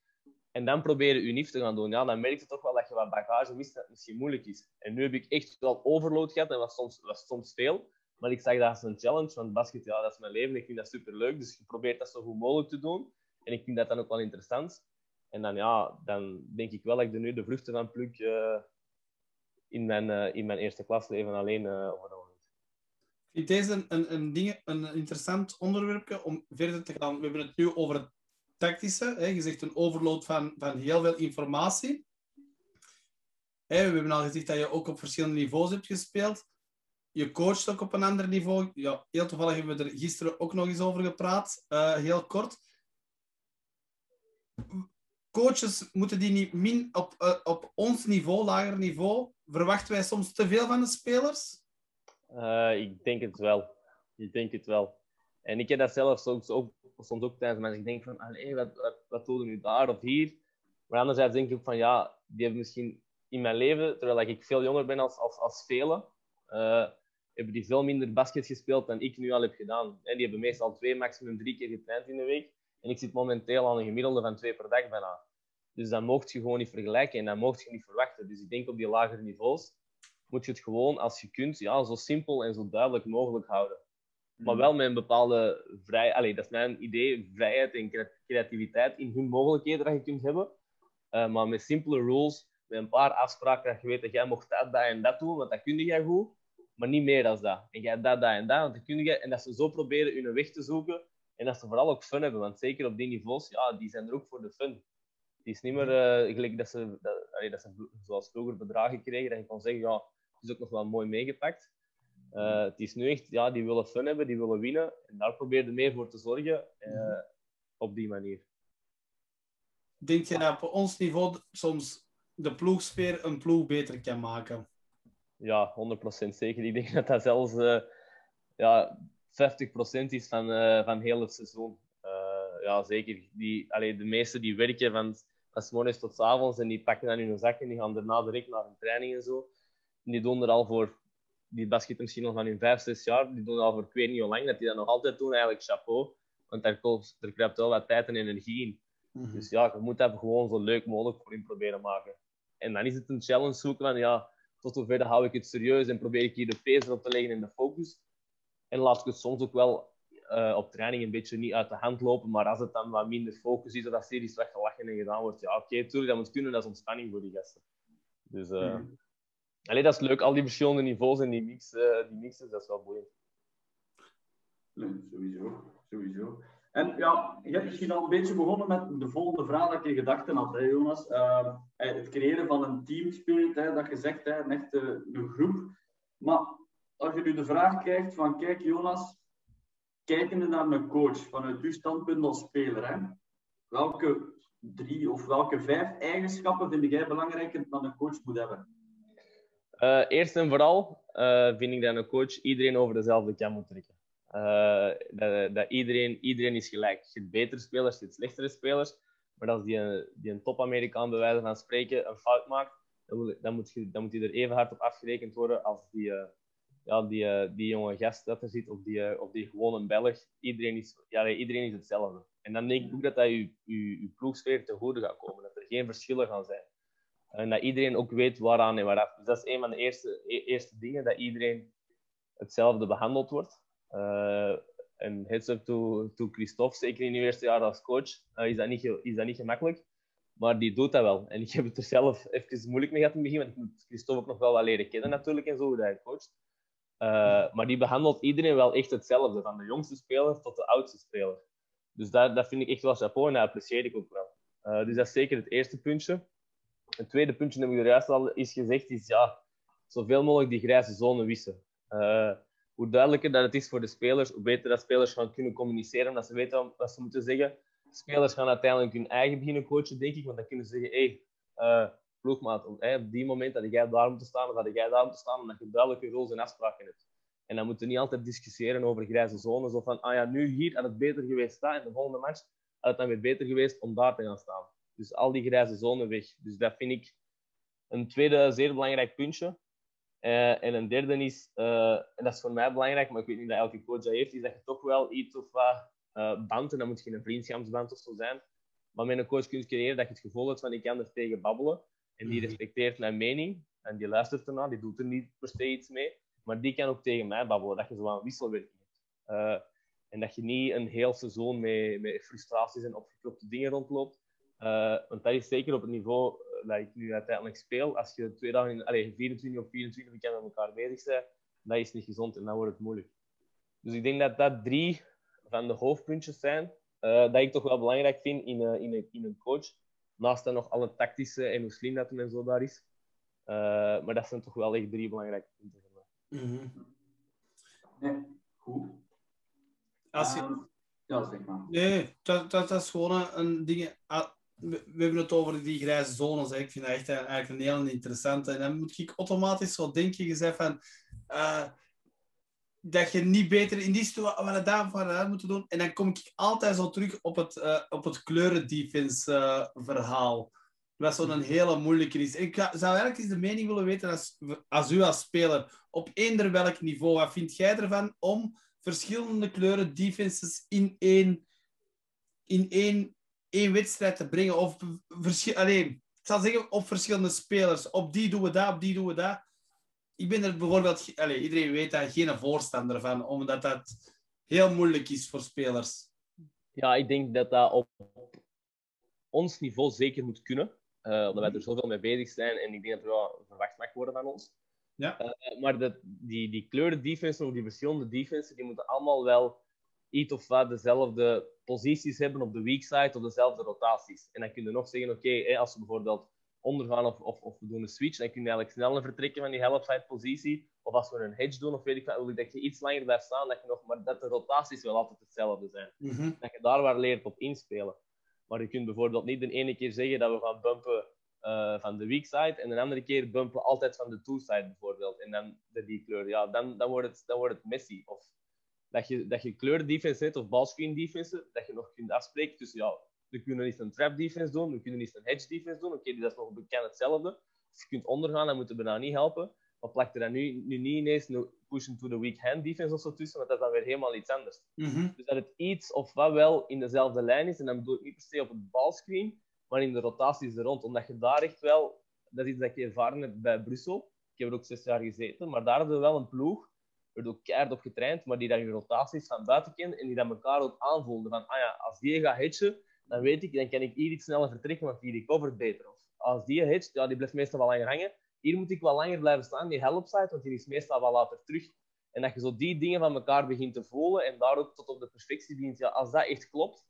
En dan proberen UNIF te gaan doen. Ja, dan merk je toch wel dat je wat bagage mist, dat het misschien moeilijk is. En nu heb ik echt wel overload gehad, en was soms, was soms veel. Maar ik zag dat als een challenge, want basket, dat is mijn leven, ik vind dat super leuk. Dus je probeert dat zo goed mogelijk te doen. En ik vind dat dan ook wel interessant. En dan, ja, dan denk ik wel dat ik er nu de vruchten van pluk uh, in, mijn, uh, in mijn eerste klasleven alleen uh, over Ik vind deze een, een, ding, een interessant onderwerp om verder te gaan. We hebben het nu over het tactische. Hè. Je zegt een overload van, van heel veel informatie. We hebben al gezegd dat je ook op verschillende niveaus hebt gespeeld. Je coacht ook op een ander niveau. Ja, heel toevallig hebben we er gisteren ook nog eens over gepraat, uh, heel kort. Coaches moeten die niet min op, uh, op ons niveau, lager niveau, verwachten wij soms te veel van de spelers? Uh, ik denk het wel. Ik denk het wel. En ik heb dat zelf soms ook, soms ook tijdens mensen. Ik denk van, wat, wat, wat nu daar of hier? Maar anderzijds denk ik ook van, ja, die hebben misschien in mijn leven, terwijl ik veel jonger ben als, als, als velen, hebben die veel minder basket gespeeld dan ik nu al heb gedaan. En die hebben meestal twee, maximum drie keer getraind in de week. En ik zit momenteel aan een gemiddelde van twee per dag bijna. Dus dat mocht je gewoon niet vergelijken en dat mocht je niet verwachten. Dus ik denk op die lagere niveaus moet je het gewoon, als je kunt, ja, zo simpel en zo duidelijk mogelijk houden. Maar wel met een bepaalde vrijheid. Allee, dat is mijn idee, vrijheid en creativiteit in hun mogelijkheden dat je kunt hebben. Uh, maar met simpele rules, met een paar afspraken dat je weet dat jij mocht dat, dat en dat doen, want dat kun jij goed. Maar niet meer dan dat. En jij dat, dat en dat, want dat kun je. En dat ze zo proberen hun weg te zoeken. En dat ze vooral ook fun hebben. Want zeker op die niveaus, ja, die zijn er ook voor de fun. Het is niet meer uh, gelijk dat ze, dat, allee, dat ze zoals vroeger bedragen kregen, dat je kon zeggen, ja, het is ook nog wel mooi meegepakt. Uh, het is nu echt, ja, die willen fun hebben, die willen winnen. En daar probeer je meer voor te zorgen uh, op die manier. Denk je dat op ons niveau soms de ploegsfeer een ploeg beter kan maken? Ja, 100% zeker. Ik denk dat dat zelfs uh, ja, 50% is van, van heel het seizoen. ja, zeker. Die, allee, de meesten die werken van, van s morgens tot s avonds en die pakken dan hun zak en die gaan daarna direct naar een training en zo. En die doen er al voor die basketten misschien nog van in vijf, zes jaar, die doen al voor ik weet niet hoe lang, dat die dat nog altijd doen, eigenlijk chapeau. Want daar, kost, er kruipt wel wat tijd en energie in. Mm -hmm. Dus ja, je moet dat gewoon zo leuk mogelijk voor in proberen maken. En dan is het een challenge zoeken van, ja, tot hoever hou ik het serieus en probeer ik hier de pees op te leggen en de focus. En laat ik het soms ook wel uh, op training een beetje niet uit de hand lopen, maar als het dan wat minder focus is, of dat series slecht gelachen en gedaan wordt, ja, oké, okay, tuurlijk, dat moet kunnen, dat is ontspanning voor die gasten. Dus... Uh, mm -hmm. Allee, dat is leuk, al die verschillende niveaus en die, mix, uh, die mixes, dat is wel boeiend. Nee, sowieso, sowieso. En ja, je hebt misschien al een beetje begonnen met de volgende vraag dat je gedachten had, hè, Jonas. Uh, het creëren van een teamspirit, hè, dat je zegt, hè, een groep. Maar als je nu de vraag krijgt van, kijk Jonas, kijkende naar een coach, vanuit uw standpunt als speler, hè, welke drie of welke vijf eigenschappen vind jij belangrijker dat een coach moet hebben? Uh, eerst en vooral uh, vind ik dat een coach iedereen over dezelfde kam moet trekken. Uh, dat, dat iedereen, iedereen is gelijk. Je hebt betere spelers, je hebt slechtere spelers. Maar als die, die een top-Amerikaan bij wijze van spreken een fout maakt, dan, dan, moet je, dan moet hij er even hard op afgerekend worden als die, ja, die, die jonge gast dat er zit of die, die gewone Belg. Iedereen is, ja, iedereen is hetzelfde. En dan denk ik ook dat dat je, je, je ploegsfeer te goede gaat komen. Dat er geen verschillen gaan zijn. En dat iedereen ook weet waaraan en waaraf. Dus dat is een van de eerste, e eerste dingen, dat iedereen hetzelfde behandeld wordt. Uh, en heads up to, to Christophe, zeker in het eerste jaar als coach, uh, is, dat niet, is dat niet gemakkelijk. Maar die doet dat wel. En ik heb het er zelf even moeilijk mee gehad in het begin, want ik moet Christophe ook nog wel wat leren kennen natuurlijk en zo, hoe hij coacht. Uh, maar die behandelt iedereen wel echt hetzelfde, van de jongste speler tot de oudste speler. Dus dat, dat vind ik echt wel chapeau en dat apprecieer ik ook wel. dus dat is zeker het eerste puntje. Een tweede puntje, heb ik er juist al eens gezegd, is ja, zoveel mogelijk die grijze zone wissen. Hoe duidelijker dat het is voor de spelers, hoe beter dat spelers gaan kunnen communiceren, dat ze weten wat ze moeten zeggen. Spelers gaan uiteindelijk hun eigen beginnen coachen, denk ik, want dan kunnen ze zeggen, hey, uh, ploegmaat, op, hey, op die moment dat jij daar moet staan, of dat jij daar moet staan, omdat je duidelijke roles en afspraken hebt. En dan moeten we niet altijd discussiëren over grijze zones, of van, ah ja, nu hier had het beter geweest staan, en de volgende match had het dan weer beter geweest om daar te gaan staan. Dus al die grijze zone weg. Dus dat vind ik een tweede zeer belangrijk puntje. Eh, en een derde is, eh, en dat is voor mij belangrijk, maar ik weet niet dat elke coach dat heeft, is dat je toch wel iets of wat uh, band, en dat moet geen een vriendschapsband of zo zijn, maar met een coach kunt creëren dat je het gevoel hebt van ik kan er tegen babbelen. En die respecteert mijn mening en die luistert ernaar, die doet er niet per se iets mee, maar die kan ook tegen mij babbelen, dat je zo een wisselwerking hebt. en dat je niet een heel seizoen met, met frustraties en opgekropte dingen rondloopt. want dat is zeker op het niveau dat ik nu uiteindelijk speel, als je twee dagen, in, allez, 24 of 24 weekenden met elkaar bezig bent, dat is niet gezond en dan wordt het moeilijk. Dus ik denk dat dat drie van de hoofdpuntjes zijn, uh, dat ik toch wel belangrijk vind in, uh, in, een, in een coach. Naast dan nog alle tactische en hoe slim dat en zo daar is. Uh, maar dat zijn toch wel echt drie belangrijke punten voor mij. Mm -hmm. Nee, goed. Als je... Um, ja, zeg maar. Nee, dat, dat, dat is gewoon een ding we, hebben het over die grijze zones. Hè. Ik vind dat echt eigenlijk een heel interessante. En dan moet ik automatisch zo denken, je van, uh, dat je niet beter in die situatie wat daarvoor moeten doen. En dan kom ik altijd zo terug op het, uh, op het kleurendefense uh, verhaal. Wat zo'n hele moeilijke is. Ik zou eigenlijk eens de mening willen weten als, als u als speler, op eender welk niveau, wat vind jij ervan om verschillende kleuren defenses in één, in één één wedstrijd te brengen. Of verschil, alleen, ik zal zeggen, op verschillende spelers. Op die doen we dat, op die doen we dat. Ik ben er bijvoorbeeld, allez, iedereen weet daar geen voorstander van, omdat dat heel moeilijk is voor spelers. Ja, ik denk dat dat op ons niveau zeker moet kunnen. Uh, omdat wij er zoveel mee bezig zijn en ik denk dat er wel verwacht mag worden van ons. Ja. Uh, maar de, die, die kleuren defense of die verschillende defense, die moeten allemaal wel iets of wat dezelfde posities hebben op de weak side of dezelfde rotaties. En dan kun je nog zeggen, oké, als we bijvoorbeeld ondergaan of, of, of, we doen een switch, dan kun je eigenlijk sneller vertrekken van die help side positie. Of als we een hedge doen, of weet ik wat, wil ik dat je iets langer blijft staan, dat je nog, maar dat de rotaties wel altijd hetzelfde zijn. Mm -hmm. Dat je daar waar leert op inspelen. Maar je kunt bijvoorbeeld niet de ene keer zeggen dat we gaan bumpen uh, van de weak side en de andere keer bumpen altijd van de two side bijvoorbeeld. En dan de die kleur. Ja, dan, dan, wordt het, dan wordt het messy. Of dat je, dat je kleurdefense hebt of ballscreen defense, dat je nog kunt afspreken tussen, ja, we kunnen eens een trap defense doen, we kunnen eens een hedge defense doen, oké, okay, dat is nog bekend hetzelfde. Of je kunt ondergaan, dan moeten we bijna niet helpen. Maar plak er dan nu, nu niet ineens een push to the weak hand defense of zo tussen, want dat is dan weer helemaal iets anders. Mm -hmm. Dus dat het iets of wat wel in dezelfde lijn is, en dan bedoel ik niet per se op het ballscreen, maar in de rotaties er rond. Omdat je daar echt wel, dat is iets dat ik ervaren heb bij Brussel. Ik heb er ook zes jaar gezeten, maar daar hadden we wel een ploeg werd ook keihard op getraind, maar die dat je rotaties van buiten kent en die dat elkaar ook aanvoelden. Van, ah ja, als die gaat hitchen, dan weet ik, dan kan ik hier iets sneller vertrekken, want die recovert beter. Of als die hitcht, ja, die blijft meestal wel langer hangen. Hier moet ik wel langer blijven staan, die helpside, want die is meestal wel later terug. En dat je zo die dingen van elkaar begint te voelen en daar ook tot op de perfectie dient. Ja, als dat echt klopt,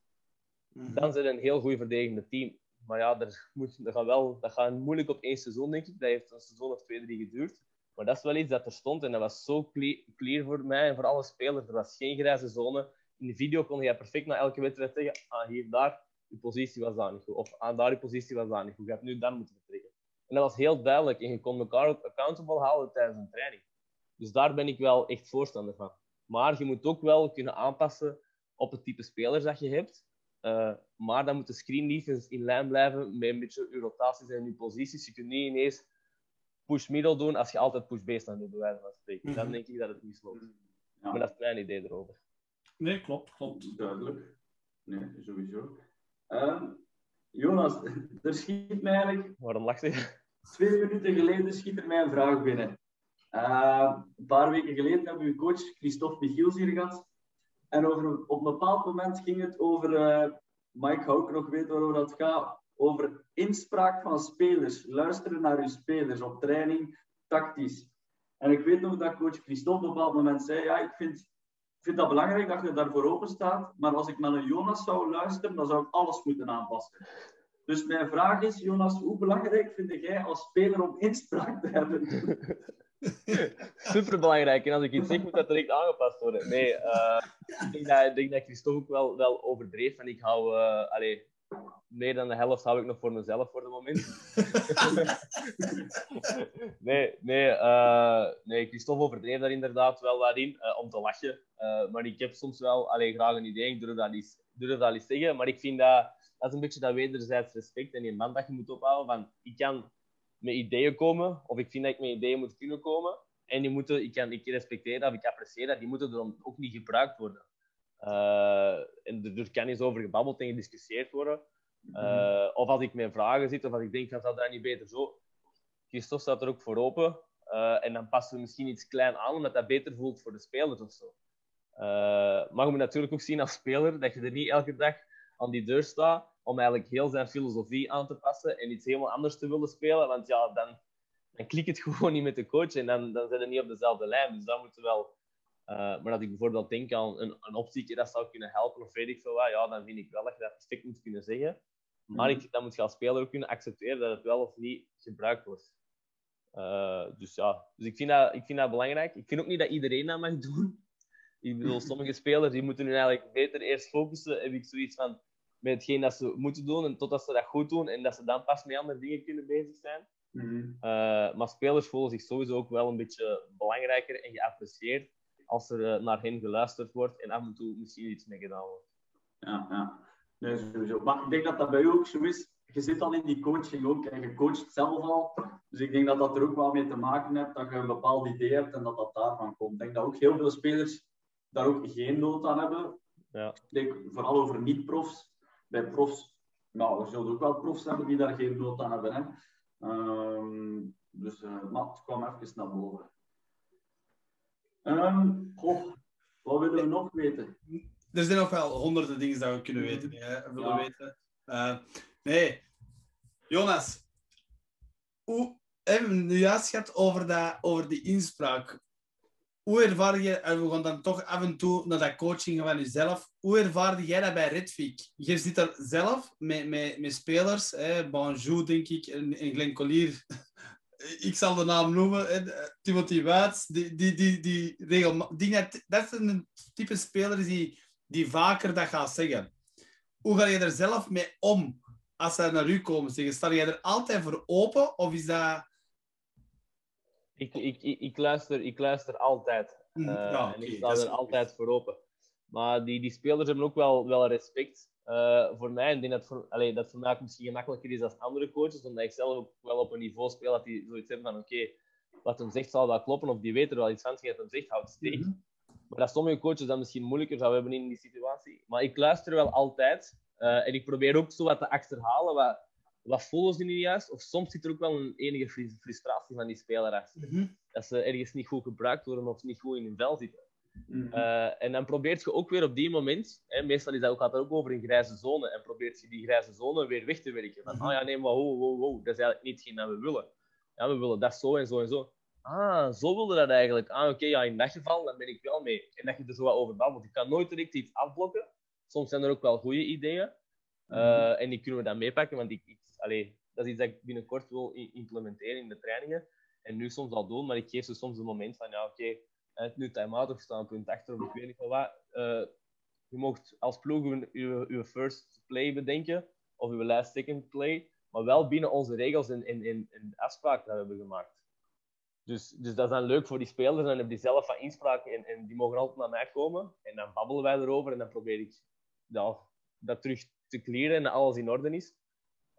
mm -hmm. dan zijn een heel goed verdedigende team. Maar ja, dat, moet, dat, gaat wel, dat gaat moeilijk op één seizoen, denk ik. Dat heeft een seizoen of twee, drie geduurd. Maar dat is wel iets dat er stond en dat was zo clear voor mij en voor alle spelers. Er was geen grijze zone. In de video kon je perfect na elke wedstrijd zeggen: ah, hier, daar, je positie was daar niet goed. Of ah, daar, je positie was daar niet goed. Je hebt nu dan moeten vertrekken. En dat was heel duidelijk. En je kon elkaar ook accountable houden tijdens een training. Dus daar ben ik wel echt voorstander van. Maar je moet ook wel kunnen aanpassen op het type spelers dat je hebt. Uh, maar dan moet de screen defense in lijn blijven met een beetje je rotaties en je posities. Je kunt niet ineens push middle doen als je altijd push base doet, bij wijze van spreken. Mm -hmm. Dan denk ik dat het niet loopt. Ja. Maar dat is mijn idee erover. Nee, klopt, klopt. Duidelijk. Nee, sowieso. Um, Jonas, er schiet mij eigenlijk... Waarom lacht je? Twee minuten geleden schiet er mij een vraag binnen. Uh, een paar weken geleden hebben we uw coach Christophe Michiels hier gehad. En over, op een bepaald moment ging het over... Uh, Mike hou ik nog weten waarover dat gaat over inspraak van spelers, luisteren naar uw spelers op training, tactisch. En ik weet nog dat coach Christophe op een bepaald moment zei, ja, ik vind, ik vind dat belangrijk dat je daarvoor open staat, maar als ik naar een Jonas zou luisteren, dan zou ik alles moeten aanpassen. Dus mijn vraag is, Jonas, hoe belangrijk vind jij als speler om inspraak te hebben? Super belangrijk. En als ik iets zeg, moet dat direct aangepast worden. Nee, uh, ik, denk dat, ik Christophe ook wel, wel overdreef. En ik hou, uh, allez, meer dan de helft hou ik nog voor mezelf voor het moment. nee, nee, uh, nee, Christophe overdreef daar inderdaad wel wat in, uh, om te lachen. Uh, maar ik heb soms wel alleen graag een idee, ik durf dat, niet, durf dat niet zeggen. Maar ik vind dat, dat is een beetje dat wederzijds respect en die man dat je moet ophouden. Van, ik kan met ideeën komen, of ik vind dat ik met ideeën moet kunnen komen. En die moeten, ik, kan, ik respecteer dat, ik apprecieer dat, die moeten dan ook niet gebruikt worden. Uh, en er kan eens over gebabbeld en gediscussieerd worden. Uh, of als ik met vragen zit, of als ik denk, dat dat niet beter zo. Christophe staat er ook voor open. Uh, en dan passen we misschien iets klein aan, omdat dat beter voelt voor de spelers of zo. maar je moet natuurlijk ook zien als speler dat je er niet elke dag aan die deur staat om eigenlijk heel zijn filosofie aan te passen en iets helemaal anders te willen spelen. Want ja, dan, dan klikt het gewoon niet met de coach en dan, dan zijn ze niet op dezelfde lijn. Dus dat moeten we wel... Uh, maar dat ik bijvoorbeeld denk aan een, een optie dat zou kunnen helpen of weet ik veel wat, ja, dan vind ik wel dat je dat perfect moet kunnen zeggen. Maar ik, dan moet je als speler ook kunnen accepteren dat het wel of niet gebruikt wordt. Uh, dus ja, dus ik, vind dat, ik vind dat belangrijk. Ik vind ook niet dat iedereen dat mag doen. Ik bedoel, sommige spelers die moeten nu eigenlijk beter eerst focussen. Heb ik zoiets van met hetgeen dat ze moeten doen en totdat ze dat goed doen en dat ze dan pas met andere dingen kunnen bezig zijn. Mhm. Uh, maar spelers voelen zich sowieso ook wel een beetje belangrijker en geapprecieerd als er uh, naar hen geluisterd wordt en af en toe misschien iets mee gedaan wordt. Ja, ja. Nee, sowieso. Maar ik denk dat dat bij u ook zo is. Je zit al in die coaching ook en je coacht zelf al. Dus ik denk dat dat er ook wel mee te maken heeft dat je een bepaald idee hebt en dat dat daarvan komt. Ik denk dat ook heel veel spelers daar ook geen nood aan hebben. Ja. Ik denk vooral over niet-profs bij profs, nou, er zullen ook wel profs hebben die daar geen nood aan hebben. Hè. Um, dus uh, maar het kwam even naar boven. Um, goh, wat willen we nog weten? Er zijn nog wel honderden dingen dat we kunnen weten. Hè, willen Ja. weten. Uh, nee, Jonas, hoe hebben we het nu juist gehad over, dat, over die inspraak? Hoe ervaar je, en we gaan dan toch af en toe naar dat coaching van jezelf, hoe ervaarde jij dat bij Redvik? Je zit er zelf met, met, met spelers, hè, Banjou denk ik, en, en Glenn Collier, ik zal de naam noemen, hè, Timothy Wuits, die, die, die, die regel, die net, dat zijn een type spelers die, die vaker dat gaat zeggen. Hoe ga je er zelf mee om als ze naar u komen zeggen? Sta jij er altijd voor open of is dat... Ik, ik, ik, ik, luister, ik luister altijd. Mm, Uh, ja, en ik sta is er goed. altijd voor open. Maar die, die spelers hebben ook wel, wel respect uh, voor mij. Ik denk dat voor, allee, dat voor mij ook misschien gemakkelijker is dan andere coaches, omdat ik zelf ook wel op een niveau speel dat die zoiets hebben van oké, wat hem zegt zal wel kloppen, of die weten er wel iets van, wat hem zegt, houdt steek. Mhm. Maar dat sommige coaches dat misschien moeilijker zouden hebben in die situatie. Maar ik luister wel altijd. Uh, en ik probeer ook zo wat te achterhalen. Wat, wat voelen ze nu juist? Of soms zit er ook wel een enige frustratie van die speler achter. Mhm. Dat ze ergens niet goed gebruikt worden of niet goed in hun vel zitten. Mhm. Uh, en dan probeert je ook weer op die moment, hè, meestal is dat ook, gaat het ook over een grijze zone, en probeert je die grijze zone weer weg te werken. Van, Mhm. ah ja, nee, maar wow, wow, wow, dat is eigenlijk niet hetgeen dat we willen. Ja, we willen dat zo en zo en zo. Ah, zo wilde dat eigenlijk. Ah, oké, ja, in dat geval, dan ben ik wel mee. En dat je er zo wat over babbelt. Je kan nooit direct iets afblokken. Soms zijn er ook wel goede ideeën. Uh, En die kunnen we dan meepakken, want ik, ik, allee, dat is iets dat ik binnenkort wil implementeren in de trainingen. En nu soms al doen, maar ik geef ze soms een moment van, ja, oké, het nu time-out staan punt achter of ik weet niet wel wat. Uh, je mocht als ploeg uw first play bedenken, of uw last second play, maar wel binnen onze regels en, en, en, en afspraken die we hebben gemaakt. Dus, dus dat is dan leuk voor die spelers, en dan hebben die zelf van inspraak en, en die mogen altijd naar mij komen. En dan babbelen wij erover en dan probeer ik ja, dat terug te clearen en dat alles in orde is.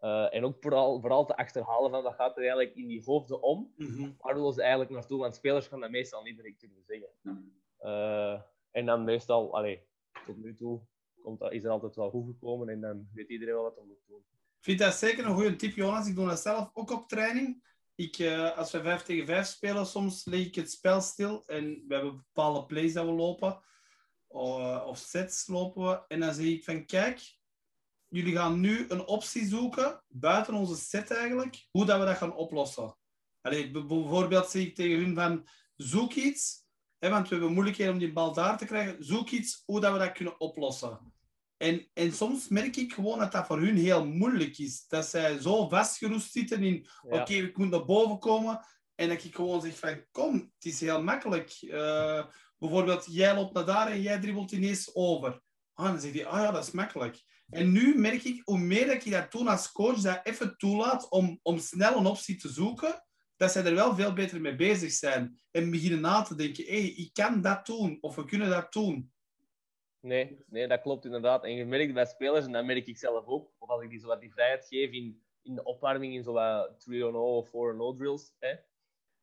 Uh, en ook vooral, vooral te achterhalen van wat gaat er eigenlijk in die hoofden om. Mhm. Waar willen ze eigenlijk naartoe? Want spelers gaan dat meestal niet direct kunnen zeggen. Uh, en dan meestal, allee, tot nu toe komt dat, is er altijd wel goed gekomen en dan weet iedereen wel wat er moet doen. Ik vind dat zeker een goede tip, Jonas. Ik doe dat zelf ook op training. Ik, uh, als we 5 tegen 5 spelen, soms leg ik het spel stil en we hebben bepaalde plays dat we lopen. Uh, of sets lopen we. En dan zeg ik van, kijk, jullie gaan nu een optie zoeken, buiten onze set eigenlijk, hoe dat we dat gaan oplossen. Allee, bijvoorbeeld zeg ik tegen hun van, zoek iets, hè, want we hebben moeilijkheden om die bal daar te krijgen, zoek iets hoe dat we dat kunnen oplossen. En, en soms merk ik gewoon dat dat voor hun heel moeilijk is. Dat zij zo vastgeroest zitten in, ja. oké, okay, ik moet naar boven komen. En dat ik gewoon zeg van, kom, het is heel makkelijk. Uh, bijvoorbeeld, jij loopt naar daar en jij dribbelt ineens over. Ah, dan zeg je, ah ja, dat is makkelijk. En nu merk ik, hoe meer dat je dat doet als coach, dat even toelaat om, om snel een optie te zoeken, dat zij er wel veel beter mee bezig zijn. En beginnen na te denken, hé, hey, ik kan dat doen, of we kunnen dat doen. Nee, nee, dat klopt inderdaad. En je merkt bij spelers, en dat merk ik zelf ook, of als ik die zo wat die vrijheid geef in in de opwarming in zo'n 3-0 of 4-0 drills, hè,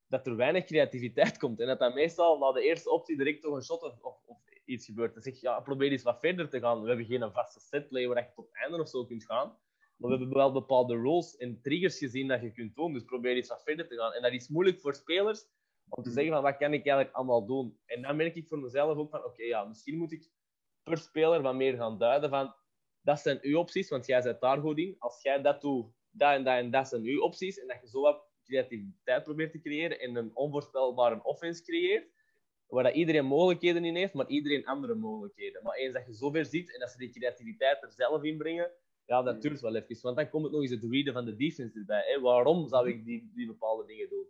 dat er weinig creativiteit komt. En dat dat meestal na de eerste optie direct toch een shot of, of iets gebeurt. Dan zeg je, ja, probeer eens wat verder te gaan. We hebben geen vaste setplay waar je tot het einde of zo kunt gaan. Maar we hebben wel bepaalde rules en triggers gezien dat je kunt doen. Dus probeer eens wat verder te gaan. En dat is moeilijk voor spelers om te zeggen van wat kan ik eigenlijk allemaal doen. En dan merk ik voor mezelf ook van oké, ja, misschien moet ik per speler wat meer gaan duiden van dat zijn uw opties, want jij zit daar goed in. Als jij dat doet, dat en dat en dat zijn uw opties. En dat je zo wat creativiteit probeert te creëren en een onvoorspelbare offense creëert, waar dat iedereen mogelijkheden in heeft, maar iedereen andere mogelijkheden. Maar eens dat je zover ziet en dat ze die creativiteit er zelf in brengen, ja, dat duurt wel even. Want dan komt het nog eens het readen van de defense erbij. Hè. Waarom zou ik die, die bepaalde dingen doen?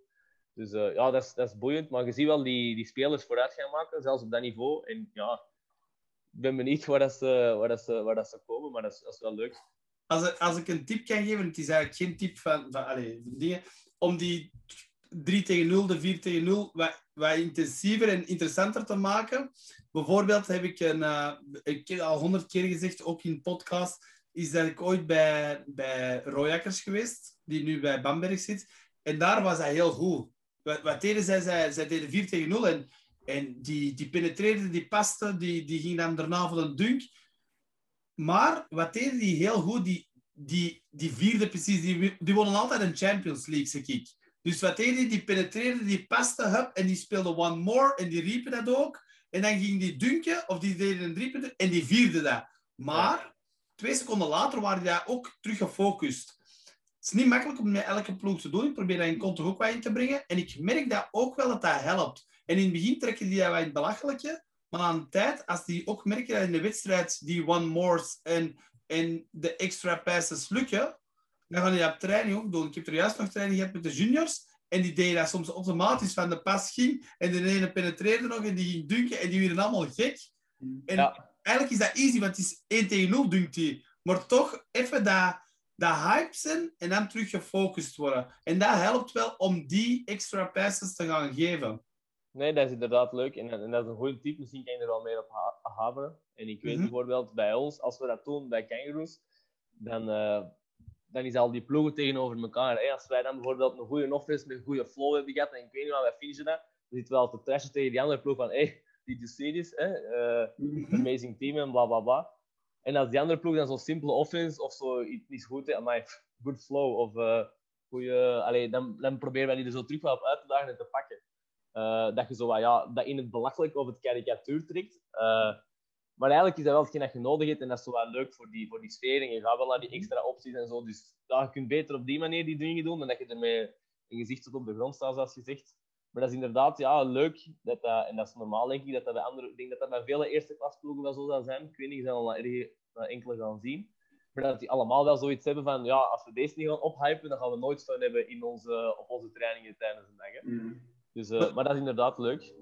Dus uh, ja, dat is, dat is boeiend. Maar je ziet wel die, die spelers vooruit gaan maken, zelfs op dat niveau. En ja, ik ben benieuwd waar, dat ze, waar, dat ze, waar dat ze komen, maar dat is, dat is wel leuk. Als, ik, als ik een tip kan geven, het is eigenlijk geen tip van, van, allez, van dingen, om die 3 tegen 0, de 4 tegen 0 wat, wat intensiever en interessanter te maken. Bijvoorbeeld heb ik, een, heb al honderd keer gezegd, ook in podcast, is dat ik ooit bij, bij Royakkers geweest, die nu bij Bamberg zit. En daar was hij heel goed. Wat, wat deden zij? zij? Deden 4 tegen 0 en, en die, die penetreerde, die paste, die, die ging dan daarna voor een dunk. Maar wat deden die heel goed? Die, die, die vierde precies, die, die wonnen altijd een Champions League, zeg ik. Dus wat deed hij? Die penetreerde, die paste, hup, en die speelde one more, en die riepen dat ook. En dan ging die dunken, of die deden een driepunt, en die vierde dat. Maar, twee seconden later waren die ook terug gefocust. Het is niet makkelijk om met elke ploeg te doen. Ik probeer dat in Konto ook wat in te brengen. En ik merk dat ook wel dat dat helpt. En in het begin trekken die dat wat in het belachelijke. Maar aan de tijd, als die ook merken dat in de wedstrijd die one mores en, en de extra passes lukken, dan gaan die dat op training ook doen. Ik heb er juist nog training gehad met de juniors. En die deden dat soms automatisch van de pas ging. En de ene penetreerde nog en die ging dunken. En die werden allemaal gek. En Ja. eigenlijk is dat easy, want het is 1 tegen 0 dunkt die. Maar toch even dat, dat hype zijn en dan terug gefocust worden. En dat helpt wel om die extra passes te gaan geven. Nee, dat is inderdaad leuk. En, en dat is een goede tip. Misschien kan je er wel meer op ha- haveren. En ik weet Mhm. bijvoorbeeld bij ons, als we dat doen bij Kangaroos, dan, eh, dan is al die ploegen tegenover elkaar. Hè? Als wij dan bijvoorbeeld een goede offense met een goede flow hebben gehad, en ik weet niet wat wij finishen dat, dan zitten we al te trashen tegen die andere ploeg van hey, die see this? Hè? Eh, amazing team en bla bla bla. En als die andere ploeg dan zo'n simpele offense of zo iets niet goed pff, good flow of eh goeie, allee, dan, dan proberen wij die er zo terug wel op uit te dagen en te pakken. Eh, dat je zo wat, ja, dat in het belachelijk of het karikatuur trekt. Maar eigenlijk is dat wel hetgeen dat je nodig hebt en dat is wel leuk voor die, voor die sfeer. En je gaat wel naar die extra opties en zo. Dus ja, je kunt beter op die manier die dingen doen dan dat je ermee een gezicht tot op de grond staat, zoals je zegt. Maar dat is inderdaad ja, leuk. Dat dat, en dat is normaal, denk ik, dat dat bij andere... Ik denk dat dat bij vele eerste klasploegen wel zo zal zijn. Ik weet niet, zijn al erg- enkele gaan zien. Maar dat die allemaal wel zoiets hebben van, ja, als we deze niet gaan ophypen, dan gaan we nooit steun hebben in onze, op onze trainingen tijdens de dag. Hè. Mm. Dus, eh, maar dat is inderdaad leuk.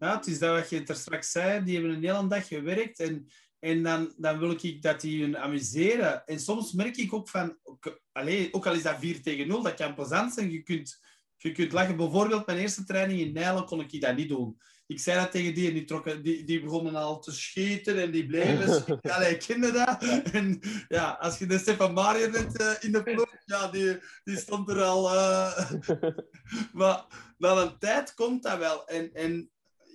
Ja, het is dat wat je er straks zei. Die hebben een hele dag gewerkt. En, en dan, dan wil ik dat die hun amuseren. En soms merk ik ook van... Ook, allee, ook al is dat 4 tegen 0, dat kan plezant zijn. Je kunt, je kunt lachen. Bijvoorbeeld mijn eerste training in Nijlen kon ik dat niet doen. Ik zei dat tegen die en die, trokken, die, die begonnen al te scheten en die bleven. Allee, ik kende dat. En ja, als je de Stefan Marier net eh, in de ploeg... Ja, die, die stond er al... eh, maar na een tijd komt dat wel. En, en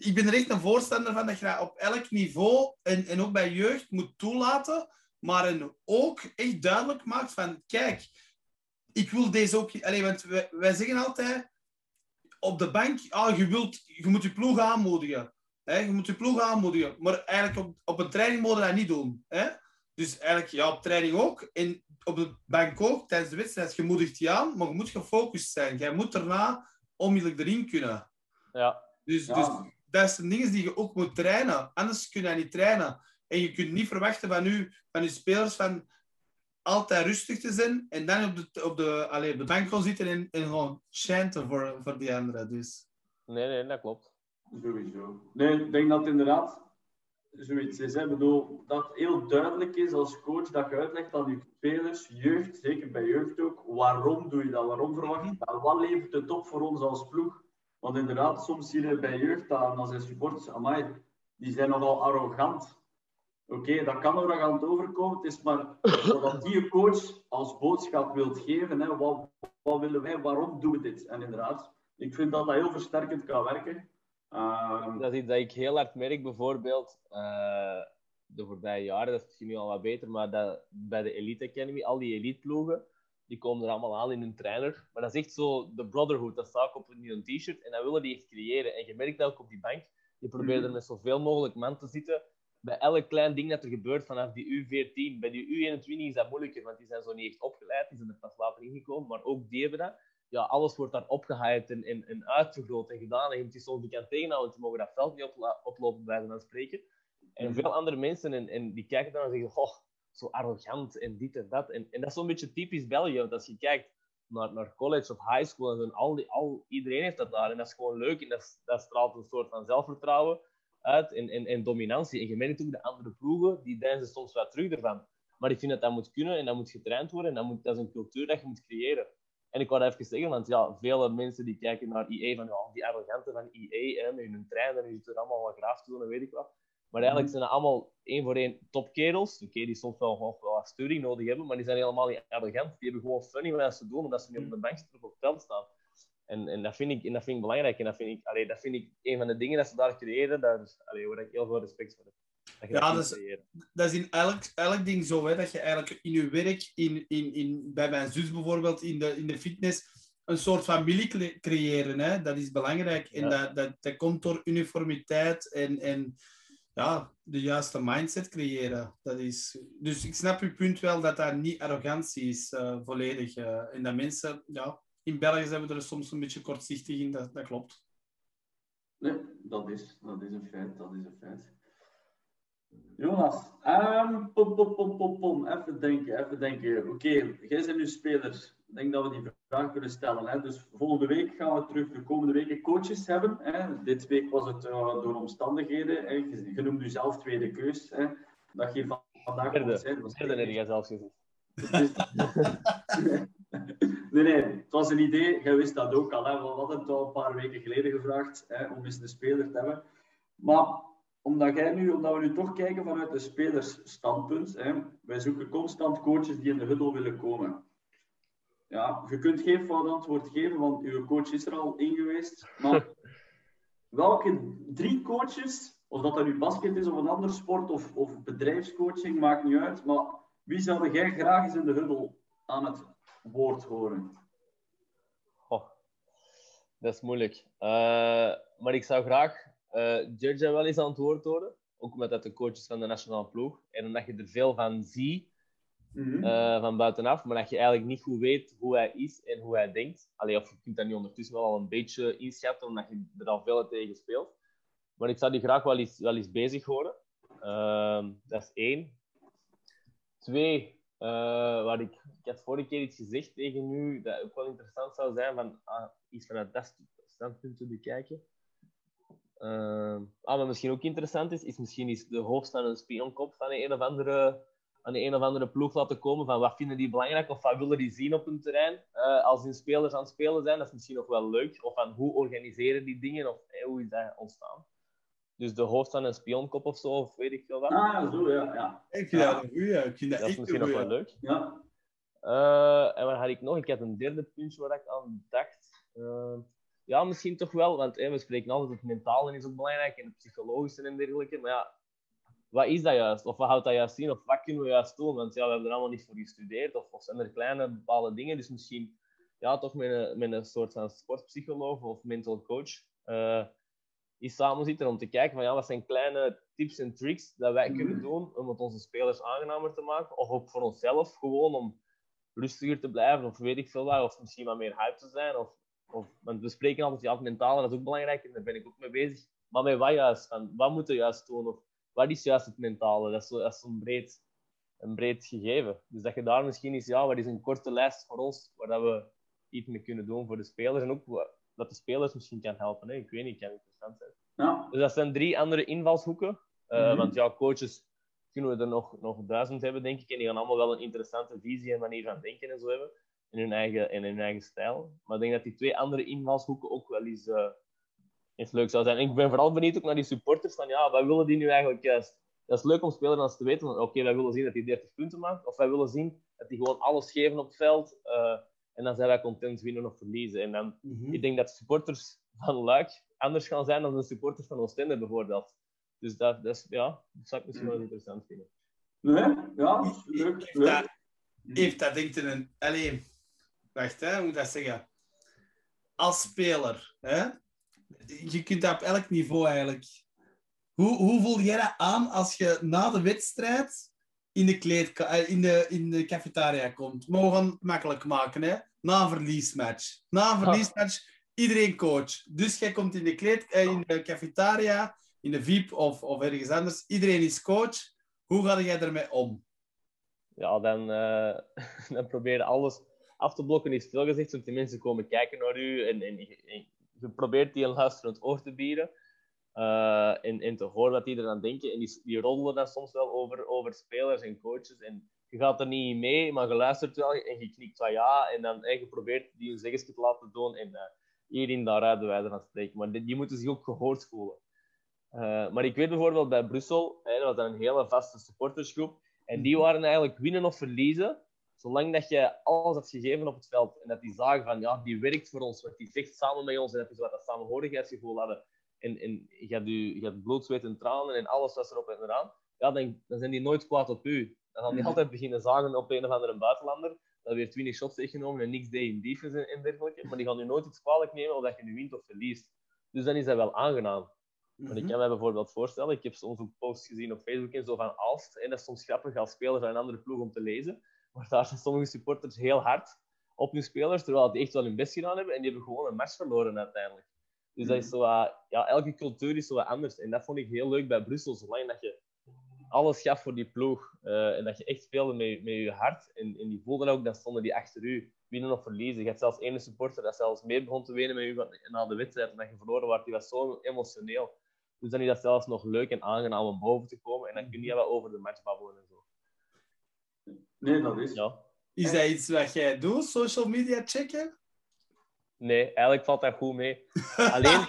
ik ben er echt een voorstander van dat je dat op elk niveau en, en ook bij jeugd moet toelaten, maar en ook echt duidelijk maakt van, kijk, ik wil deze ook... Allee, want wij, wij zeggen altijd op de bank, ah, je, wilt, je moet je ploeg aanmoedigen. Hè? Je moet je ploeg aanmoedigen. Maar eigenlijk op, op een training moet je dat niet doen. Hè? Dus eigenlijk, ja, op training ook. En op de bank ook, tijdens de wedstrijd. Je moedigt je aan, maar je moet gefocust zijn. Jij moet daarna onmiddellijk erin kunnen. Ja, Dus, Ja. dus dat zijn dingen die je ook moet trainen. Anders kun je dat niet trainen. En je kunt niet verwachten van je, van je spelers van altijd rustig te zijn en dan op de, op de, allee, op de bank gaan zitten en, en gewoon chanten voor, voor die anderen. Dus. nee, nee, dat klopt. Sowieso. Nee, ik denk dat het inderdaad zoiets is. Hè. Ik bedoel, dat het heel duidelijk is als coach dat je uitlegt aan je spelers, jeugd, zeker bij jeugd ook, waarom doe je dat? Waarom verwacht je dat? Wat levert het op voor ons als ploeg? Want inderdaad, soms zie je bij jeugd dat zijn supporters, amai, die zijn nogal arrogant. Oké, dat kan arrogant overkomen. Het is maar wat die coach als boodschap wilt geven. Hè. Wat, wat willen wij? Waarom doen we dit? En inderdaad, ik vind dat dat heel versterkend kan werken. Uh, dat is dat ik heel hard merk, bijvoorbeeld uh, de voorbije jaren. Dat is misschien nu al wat beter, maar dat, bij de Elite Academy, al die elite ploegen, die komen er allemaal aan in hun trainer. Maar dat is echt zo de brotherhood. Dat staat op een t-shirt en dat willen die echt creëren. En je merkt dat ook op die bank. Je probeert er met zoveel mogelijk man te zitten. Bij elk klein ding dat er gebeurt vanaf die U14. Bij die U21 is dat moeilijker, want die zijn zo niet echt opgeleid. Die zijn er pas later ingekomen. Maar ook die hebben dat. Ja, alles wordt daar opgehyped en, en, en uitvergroot en gedaan. En je moet je soms bekend tegenhouden. Je mogen dat veld niet oplopen, bij van spreken. En veel andere mensen, en, en die kijken dan en zeggen... Oh, zo arrogant en dit en dat. En, en dat is zo'n beetje typisch België. Want als je kijkt naar, naar college of high school, en al die, al, iedereen heeft dat daar. En dat is gewoon leuk. En dat, dat straalt een soort van zelfvertrouwen uit en, en, en dominantie. En je merkt ook de andere ploegen, die deinzen soms wat terug ervan. Maar ik vind dat dat moet kunnen en dat moet getraind worden. En dat, moet, dat is een cultuur dat je moet creëren. En ik wou dat even zeggen, want ja, vele mensen die kijken naar IE van ja, die arrogante van IE en hun trainer, die zitten allemaal wat graaf te doen en weet ik wat. Maar eigenlijk zijn dat allemaal één voor één topkerels. Oké, die soms wel, wel, wel wat studie nodig hebben, maar die zijn helemaal niet arrogant. Die hebben gewoon funny wat ze doen, omdat ze niet op de bank zitten of op het veld staan. En, en, dat vind ik, en dat vind ik belangrijk. En dat vind ik, allee, dat vind ik een van de dingen dat ze daar creëren, daar, allee, waar ik heel veel respect voor heb. Dat ja, dat is, dat is in elk, elk ding zo, hè, dat je eigenlijk in je werk, in, in, in, bij mijn zus bijvoorbeeld, in de, in de fitness, een soort familie creëren. Hè? Dat is belangrijk. En dat, dat, dat komt door uniformiteit en, en ja, de juiste mindset creëren. Dat is, dus ik snap uw punt wel dat dat niet arrogantie is, uh, volledig. Uh, en dat mensen, ja, in België zijn we er soms een beetje kortzichtig in, dat, dat klopt. Nee, dat is, dat is een feit, dat is een feit. Jonas, um, pom, pom, pom, pom, pom. even denken, even denken. Oké, jij bent nu speler ik denk dat we die vraag kunnen stellen. Hè. Dus volgende week gaan we terug de komende weken coaches hebben. Hè. Dit week was het uh, door omstandigheden. Hè. Je, je noemt zelf tweede keus. Hè. Dat je vandaag derde, zijn. Derde heb jij zelf gezegd. nee, nee, het was een idee. Jij wist dat ook al. Hè. We hadden het al een paar weken geleden gevraagd hè, om eens een speler te hebben. Maar omdat, jij nu, omdat we nu toch kijken vanuit de spelersstandpunt, hè, wij zoeken constant coaches die in de huddle willen komen. Ja, je kunt geen fout antwoord geven, want uw coach is er al in geweest. Maar welke drie coaches, of dat dat nu basket is of een andere sport of, of bedrijfscoaching, maakt niet uit. Maar wie zou jij graag eens in de huddle aan het woord horen? Oh, dat is moeilijk. Uh, maar ik zou graag uh, wel eens aan het woord horen. Ook omdat dat de coach is van de nationale ploeg. En omdat je er veel van ziet Mhm. Eh, van buitenaf, maar dat je eigenlijk niet goed weet hoe hij is en hoe hij denkt. Allee, of je kunt dat nu ondertussen wel al een beetje inschatten, omdat je er al veel tegen speelt. Maar ik zou die graag wel eens, wel eens bezig horen. Uh, dat is één. Twee, uh, waar ik, ik had vorige keer iets gezegd tegen u, dat ook wel interessant zou zijn, van ah, iets vanuit dat standpunt te bekijken. Uh, wat misschien ook interessant is, is misschien is de hoofd van een spionkop van een of andere aan de een of andere ploeg laten komen van wat vinden die belangrijk of wat willen die zien op hun terrein uh, als hun spelers aan het spelen zijn. Dat is misschien nog wel leuk. Of van hoe organiseren die dingen of hey, hoe is dat ontstaan. Dus de hoofd van een spionkop of zo, of weet ik veel wat. Ah, zo ja. ja. Ik vind dat een goeie. Ik vind dat, dat is misschien nog wel leuk. Ja. Uh, en wat had ik nog? Ik had een derde puntje waar ik aan dacht. Uh, ja, misschien toch wel, want we spreken altijd het mentale is ook belangrijk en het psychologische en dergelijke. Maar ja, wat is dat juist? Of wat houdt dat juist in? Of wat kunnen we juist doen? Want ja, we hebben er allemaal niet voor gestudeerd. Of, of zijn er kleine bepaalde dingen? Dus misschien ja, toch met een, met een soort van sportpsycholoog of mental coach uh, is samen zitten om te kijken van ja, wat zijn kleine tips en tricks dat wij kunnen doen om het onze spelers aangenamer te maken. Of ook voor onszelf gewoon om rustiger te blijven of weet ik veel wat. Of misschien wat meer hype te zijn. Of, of, want we spreken altijd ja, het mentale, dat is ook belangrijk en daar ben ik ook mee bezig. Maar met wat juist? Van, wat moeten we juist doen? Of wat is juist het mentale? Dat is, zo, dat zo'n breed, een breed gegeven. Dus dat je daar misschien is, ja, wat is een korte lijst voor ons, waar dat we iets mee kunnen doen voor de spelers. En ook dat de spelers misschien kan helpen. Hè? Ik weet niet, kan interessant zijn. Ja. Dus dat zijn drie andere invalshoeken. Uh, Want ja, coaches kunnen we er nog, nog duizend hebben, denk ik. En die gaan allemaal wel een interessante visie en manier van denken en zo hebben. In hun eigen, in hun eigen stijl. Maar ik denk dat die twee andere invalshoeken ook wel eens... Uh, is leuk zou zijn. ik ben vooral benieuwd ook naar die supporters van ja, wat willen die nu eigenlijk juist dat is leuk om spelers dan eens te weten van oké, wij willen zien dat hij 30 punten maakt, of wij willen zien dat hij gewoon alles geven op het veld. eh, en dan zijn wij content winnen of verliezen. En dan, Mhm. ik denk dat supporters van Luik anders gaan zijn dan de supporters van Oostende bijvoorbeeld. Dus dat, dat, is, ja, dat zou ik misschien wel eens interessant vinden. Nee, ja, leuk. Dat, heeft dat denkt in een... Allee, wacht, hè, hoe moet ik dat zeggen? Als speler, hè? Je kunt dat op elk niveau eigenlijk. Hoe, hoe voel jij dat aan als je na de wedstrijd in de, kleedka eh, in de, in de cafetaria komt? Maar we gaan het makkelijk maken, hè? Na een verliesmatch. Na een verliesmatch, iedereen coach. Dus jij komt in de, kleed, eh, in de cafetaria, in de VIP of, of ergens anders. Iedereen is coach. Hoe ga jij ermee om? ja, dan, eh, dan probeer je alles af te blokken, is veel gezegd, want die mensen komen kijken naar u en, en je probeert die een luisterend oor te bieden eh, en, en te horen wat die eraan denken. En die, die roddelen dan soms wel over, over spelers en coaches en je gaat er niet mee, maar je luistert wel en je knikt van ja en dan en je probeert die een zeggenschap te laten doen en uh, hierin daar de wijze van spreken. Maar die, die moeten zich ook gehoord voelen. Eh, maar ik weet bijvoorbeeld bij Brussel, hè, dat was dan een hele vaste supportersgroep, en die waren eigenlijk winnen of verliezen, zolang dat je alles hebt gegeven op het veld. En dat die zagen van, ja, die werkt voor ons, want die vecht samen met ons. En dat is wat dat samenhorigheidsgevoel hadden. En, en je had, je, je had bloed, zweet en tranen en alles was erop en eraan. Ja, dan, dan zijn die nooit kwaad op u. Dan gaan die Mhm. altijd beginnen zagen op een of andere buitenlander. Dat weer 20 shots weggenomen en niks deed in defense en, dergelijke. Maar die gaan nu nooit iets kwalijk nemen of dat je nu wint of verliest. Dus dan is dat wel aangenaam. Want ik kan me bijvoorbeeld voorstellen, ik heb soms ook posts gezien op Facebook en zo van Alst. En dat is soms grappig als speler van een andere ploeg om te lezen. Maar daar zijn sommige supporters heel hard op hun spelers, terwijl die echt wel hun best gedaan hebben. En die hebben gewoon een match verloren uiteindelijk. Dus dat is zo, wat- ja, elke cultuur is zo wat anders. En dat vond ik heel leuk bij Brussel, zolang dat je alles gaf voor die ploeg. eh, en dat je echt speelde met, met je hart. En, en die voelden ook, dan stonden die achter u, winnen of verliezen. Je had zelfs ene supporter dat zelfs meer begon te wenen met u na de wedstrijd. En dat je verloren werd, die was zo emotioneel. Dus dan is dat zelfs nog leuk en aangenaam om boven te komen. En dan kun je wat over de match babbelen en zo. Nee, dat is. Ja. Is dat iets wat jij doet, social media checken? Nee, eigenlijk valt dat goed mee. Alleen,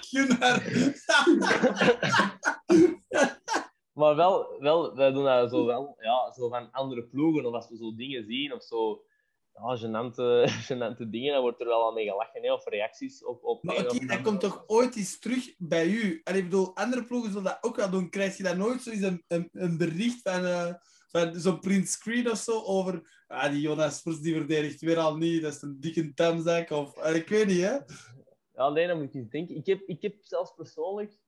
maar wel, wel, wij doen dat zo wel, ja, zo van andere ploegen. Of als we zo dingen zien of zo, ja, gênante, gênante dingen, dan wordt er wel aan mee gelachen. Hè, of reacties op. op Maar oké, dat komt toch ooit eens terug bij u? En ik bedoel, andere ploegen zullen dat ook wel doen. Krijg je daar nooit zo eens een, een, een bericht van, eh, van zo'n print screen of zo over ah, die Jonas Voets die verdedigt weer al niet, dat is een dikke tamzak of... eh, ik weet niet, hè? Ja, nee, dan moet ik eens denken. Ik heb, ik heb zelfs persoonlijk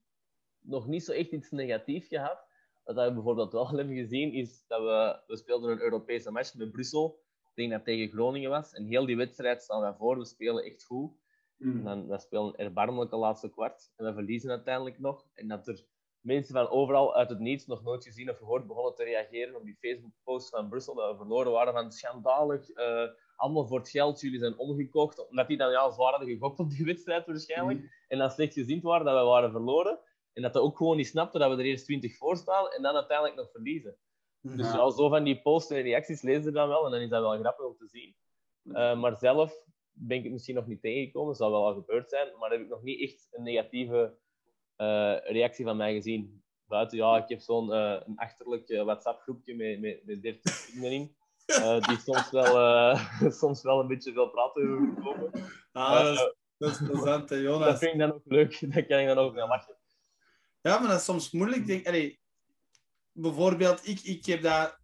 nog niet zo echt iets negatiefs gehad. Wat we bijvoorbeeld wel hebben gezien, is dat we, we speelden een Europese match met Brussel. Ik denk dat het tegen Groningen was. En heel die wedstrijd staan wij voor. We spelen echt goed. En Mm. dan, we spelen erbarmelijk de laatste kwart. En we verliezen uiteindelijk nog. En dat er mensen van overal uit het niets, nog nooit gezien of gehoord, begonnen te reageren op die Facebook-post van Brussel. Dat we verloren waren van schandalig. eh, allemaal voor het geld. Jullie zijn omgekocht. Omdat die dan ja, zwaar hadden gegokt op die wedstrijd waarschijnlijk. En dan slecht gezien waren dat we waren verloren. En dat ze ook gewoon niet snapten dat we er eerst 20 voor staan en dan uiteindelijk nog verliezen. Dus ja, zo van die posts en reacties lezen ze dan wel. En dan is dat wel grappig om te zien. Eh, maar zelf ben ik het misschien nog niet tegengekomen. zou wel al gebeurd zijn. Maar heb ik nog niet echt een negatieve reactie van mij gezien. Buiten, ja, ik heb zo'n eh, een achterlijk eh, WhatsApp-groepje met, met, met 30 vrienden in. eh, die soms wel, eh, soms wel een beetje veel praten over. Ah, dat, is, dat plezant, hè, Dat Jonas. vind ik dan ook leuk. Daar kan ik dan ook mee lachen. Ja, maar dat is soms moeilijk. Denk, allee, bijvoorbeeld, ik, ik heb dat...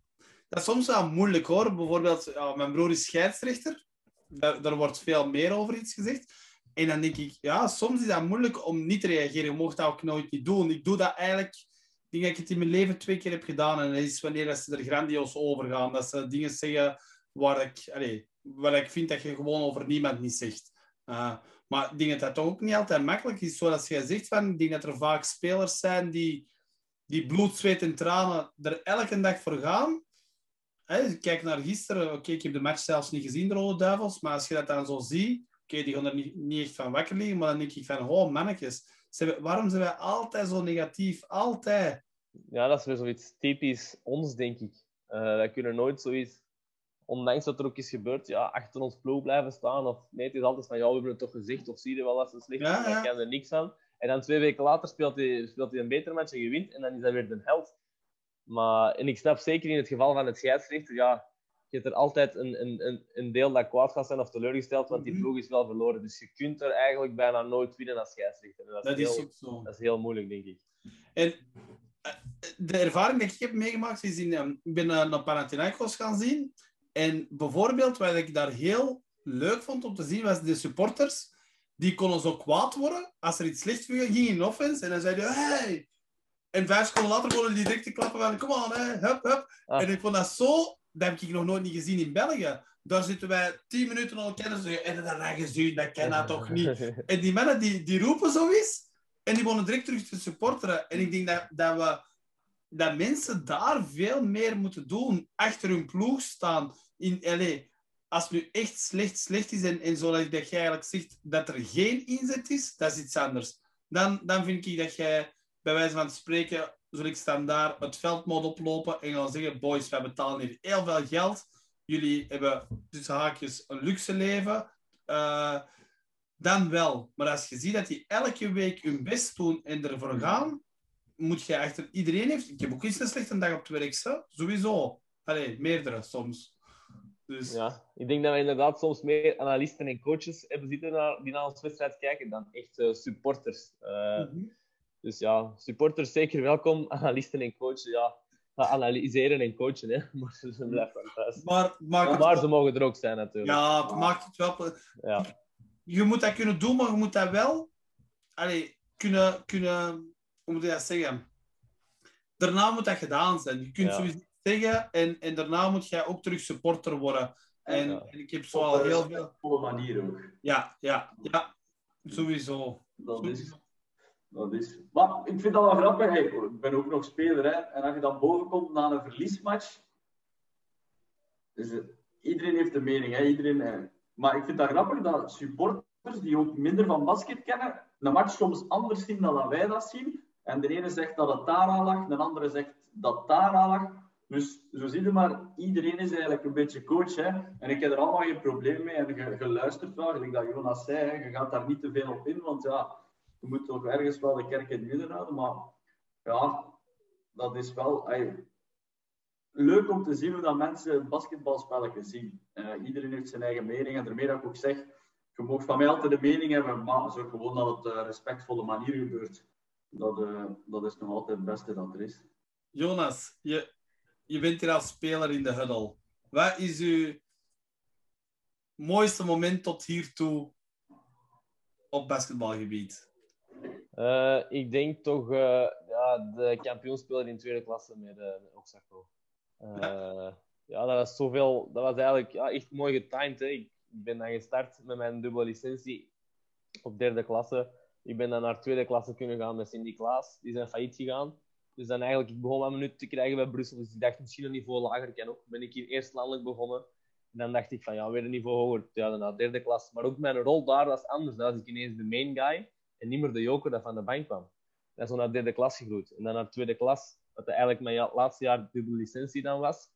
Dat is soms wel moeilijk, hoor. Bijvoorbeeld, ja, mijn broer is scheidsrechter. Daar, daar wordt veel meer over iets gezegd. En dan denk ik, ja, soms is dat moeilijk om niet te reageren. Je mocht dat ook nooit niet doen. Ik doe dat eigenlijk... Ik denk dat ik het in mijn leven twee keer heb gedaan. En dat is wanneer dat ze er grandioos over gaan. Dat ze dingen zeggen waar ik, allee, waar ik vind dat je gewoon over niemand niet zegt. Uh, maar ik denk dat dat toch ook niet altijd makkelijk is. Zoals jij zegt, van, ik denk dat er vaak spelers zijn die, die bloed, zweet en tranen er elke dag voor gaan. Kijk naar gisteren. Oké, ik heb de match zelfs niet gezien, de Rode Duivels. Maar als je dat dan zo ziet... Oké, die gaan er niet, niet echt van wakker liggen. Maar dan denk ik van, oh mannetjes. Waarom zijn wij altijd zo negatief? Altijd. Ja, dat is weer zoiets typisch ons, denk ik. Uh, wij kunnen nooit zoiets, ondanks wat er ook is gebeurd, ja, achter ons ploeg blijven staan. Of nee, het is altijd van, ja, we hebben het toch gezegd, of zie je wel dat ze slecht Ja, zijn, ja. kan er niks aan. En dan twee weken later speelt hij, speelt hij een betere match en je wint, en dan is dat weer de held. Maar, en ik snap zeker in het geval van het scheidsrechter, ja, je hebt er altijd een, een, een, een deel dat kwaad gaat zijn of teleurgesteld, want die Mhm. ploeg is wel verloren. Dus je kunt er eigenlijk bijna nooit winnen als scheidsrechter. Dat, Dat is is heel, ook zo. dat is heel moeilijk, denk ik. En eh, de ervaring die ik heb meegemaakt is in... ehm, ik ben eh, naar Panathinaikos gaan zien. En bijvoorbeeld, wat ik daar heel leuk vond om te zien, was de supporters. Die konden zo kwaad worden als er iets slecht ging in offense. En dan zeiden hey! En vijf seconden later konden die direct te klappen van, kom on, hè, hup, hup. Ah. En ik vond dat zo... Dat heb ik nog nooit niet gezien in België. Daar zitten wij tien minuten al zeggen, en dat heb je gezien, dat ken dat toch niet. En die mannen die, die roepen zoiets en die wonen direct terug te supporteren. En ik denk dat, dat, we, dat mensen daar veel meer moeten doen. Achter hun ploeg staan. In, LA. als het nu echt slecht, slecht is en, en zoals dat jij eigenlijk zegt dat er geen inzet is, dat is iets anders. Dan, dan vind ik dat jij bij wijze van spreken, zal ik standaard het veld moet oplopen en gaan zeggen, boys, wij betalen hier heel veel geld. Jullie hebben tussen haakjes een luxe leven. Eh, dan wel. Maar als je ziet dat die elke week hun best doen en ervoor gaan, moet je achter iedereen heeft. Ik heb ook eens een slechte dag op het werk, hè? sowieso. Allee, meerdere soms. Dus Ja, ik denk dat we inderdaad soms meer analisten en coaches hebben zitten naar, die naar ons wedstrijd kijken dan echt supporters. Eh, Mhm. Dus ja, supporters zeker welkom. Analisten en coaches, ja, analyseren en coachen, hè. maar ze blijven thuis. maar, Maar wel- ze mogen er ook zijn, natuurlijk. ja, het maakt het wel. Ja. Je moet dat kunnen doen, maar je moet dat wel allee, kunnen, kunnen. Hoe moet je dat zeggen? Daarna moet dat gedaan zijn. Je kunt Ja. zoiets zeggen en, en daarna moet jij ook terug supporter worden. En, Ja. en ik heb zo al heel veel. Op een manier ook. Ja, ja, ja, sowieso. Dat is, Maar ik vind dat wel grappig. Hey, ik ben ook nog speler. Hè. En als je dan boven komt na een verliesmatch. Dus, iedereen heeft een mening. Hè. Iedereen, eh, maar ik vind dat grappig dat supporters die ook minder van basket kennen. een match soms anders zien dan wij dat zien. En de ene zegt dat het daar aan lag. De andere zegt dat daar aan lag. Dus zo zie je maar, iedereen is eigenlijk een beetje coach. Hè? En ik heb er allemaal geen probleem mee. En luistert wel, gelijk dat Jonas zei. Je gaat daar niet te veel op in, want ja, je moet toch ergens wel de kerk in het midden houden. Maar ja, dat is wel leuk om te zien hoe dat mensen basketbalspelletjes zien. Eh, iedereen heeft zijn eigen mening. En daarmee dat ik ook zeg, je mag van mij altijd een mening hebben, maar zorg gewoon dat het een respectvolle manier gebeurt. Dat, eh, dat is nog altijd het beste dat er is. Jonas, je, je bent hier als speler in de huddle. Wat is uw mooiste moment tot hiertoe op basketbalgebied? Eh, ik denk toch eh, ja, de kampioenspeler in tweede klasse met. Eh, ja, dat was zoveel. Dat was eigenlijk ja, echt mooi getimed. Hè. Ik ben dan gestart met mijn dubbele licentie op derde klasse. Ik ben dan naar tweede klasse kunnen gaan met Cindy Klaas. Die zijn failliet gegaan. Dus dan eigenlijk, ik begon wat minuten te krijgen bij Brussel. Dus ik dacht misschien een niveau lager kan. Ben ik hier eerst landelijk begonnen. En dan dacht ik van ja, weer een niveau hoger. Ja, dan naar derde klas. Maar ook mijn rol daar was anders. Dan was ik ineens de main guy. En niet meer de joker dat van de bank kwam. Dat zo naar derde klas gegroeid. En dan naar tweede klas, wat eigenlijk mijn laatste jaar dubbele licentie dan was.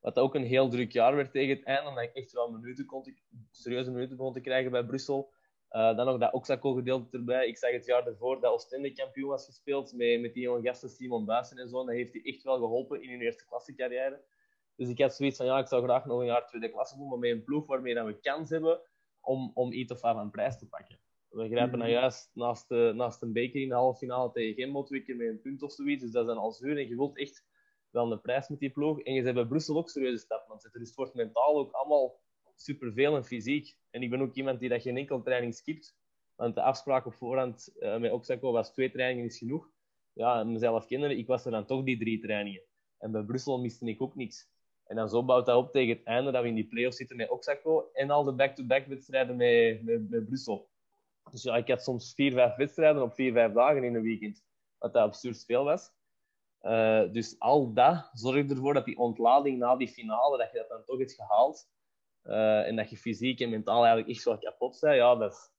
Wat ook een heel druk jaar werd tegen het einde, omdat ik echt wel minuten kon, serieuze minuten begon te krijgen bij Brussel. Eh, dan nog dat Oxaco gedeelte erbij. Ik zag het jaar ervoor dat Oostende kampioen was gespeeld met, met die jonge gasten Simon Buisen en zo. Dat heeft hij echt wel geholpen in hun eerste klasse carrière. Dus ik had zoiets van, ja, ik zou graag nog een jaar tweede klasse doen, maar met een ploeg waarmee dat we kans hebben om, om iets of wat van prijs te pakken. We grijpen dan juist naast, de, naast een beker in de halve finale tegen keer met een punt of zoiets. Dus dat is dan al zuur en je wilt echt wel een prijs met die ploeg. En je bent bij Brussel ook serieuze stap aan het zetten. Dus het wordt mentaal ook allemaal superveel en fysiek. En ik ben ook iemand die dat geen enkel training skipt. Want de afspraak op voorhand eh, met Oxaco was twee trainingen is genoeg. Ja, mezelf kennen, ik was er dan toch die drie trainingen. En bij Brussel miste ik ook niks. En dan zo bouwt dat op tegen het einde dat we in die play-offs zitten met Oxaco en al de back-to-back wedstrijden met, met, met Brussel. Dus ja, ik had soms vier, vijf wedstrijden op vier, vijf dagen in een weekend. Wat dat absurd veel was. Eh, dus al dat zorgt ervoor dat die ontlading na die finale, dat je dat dan toch hebt gehaald. Eh, en dat je fysiek en mentaal eigenlijk echt wel kapot bent. Ja, dat,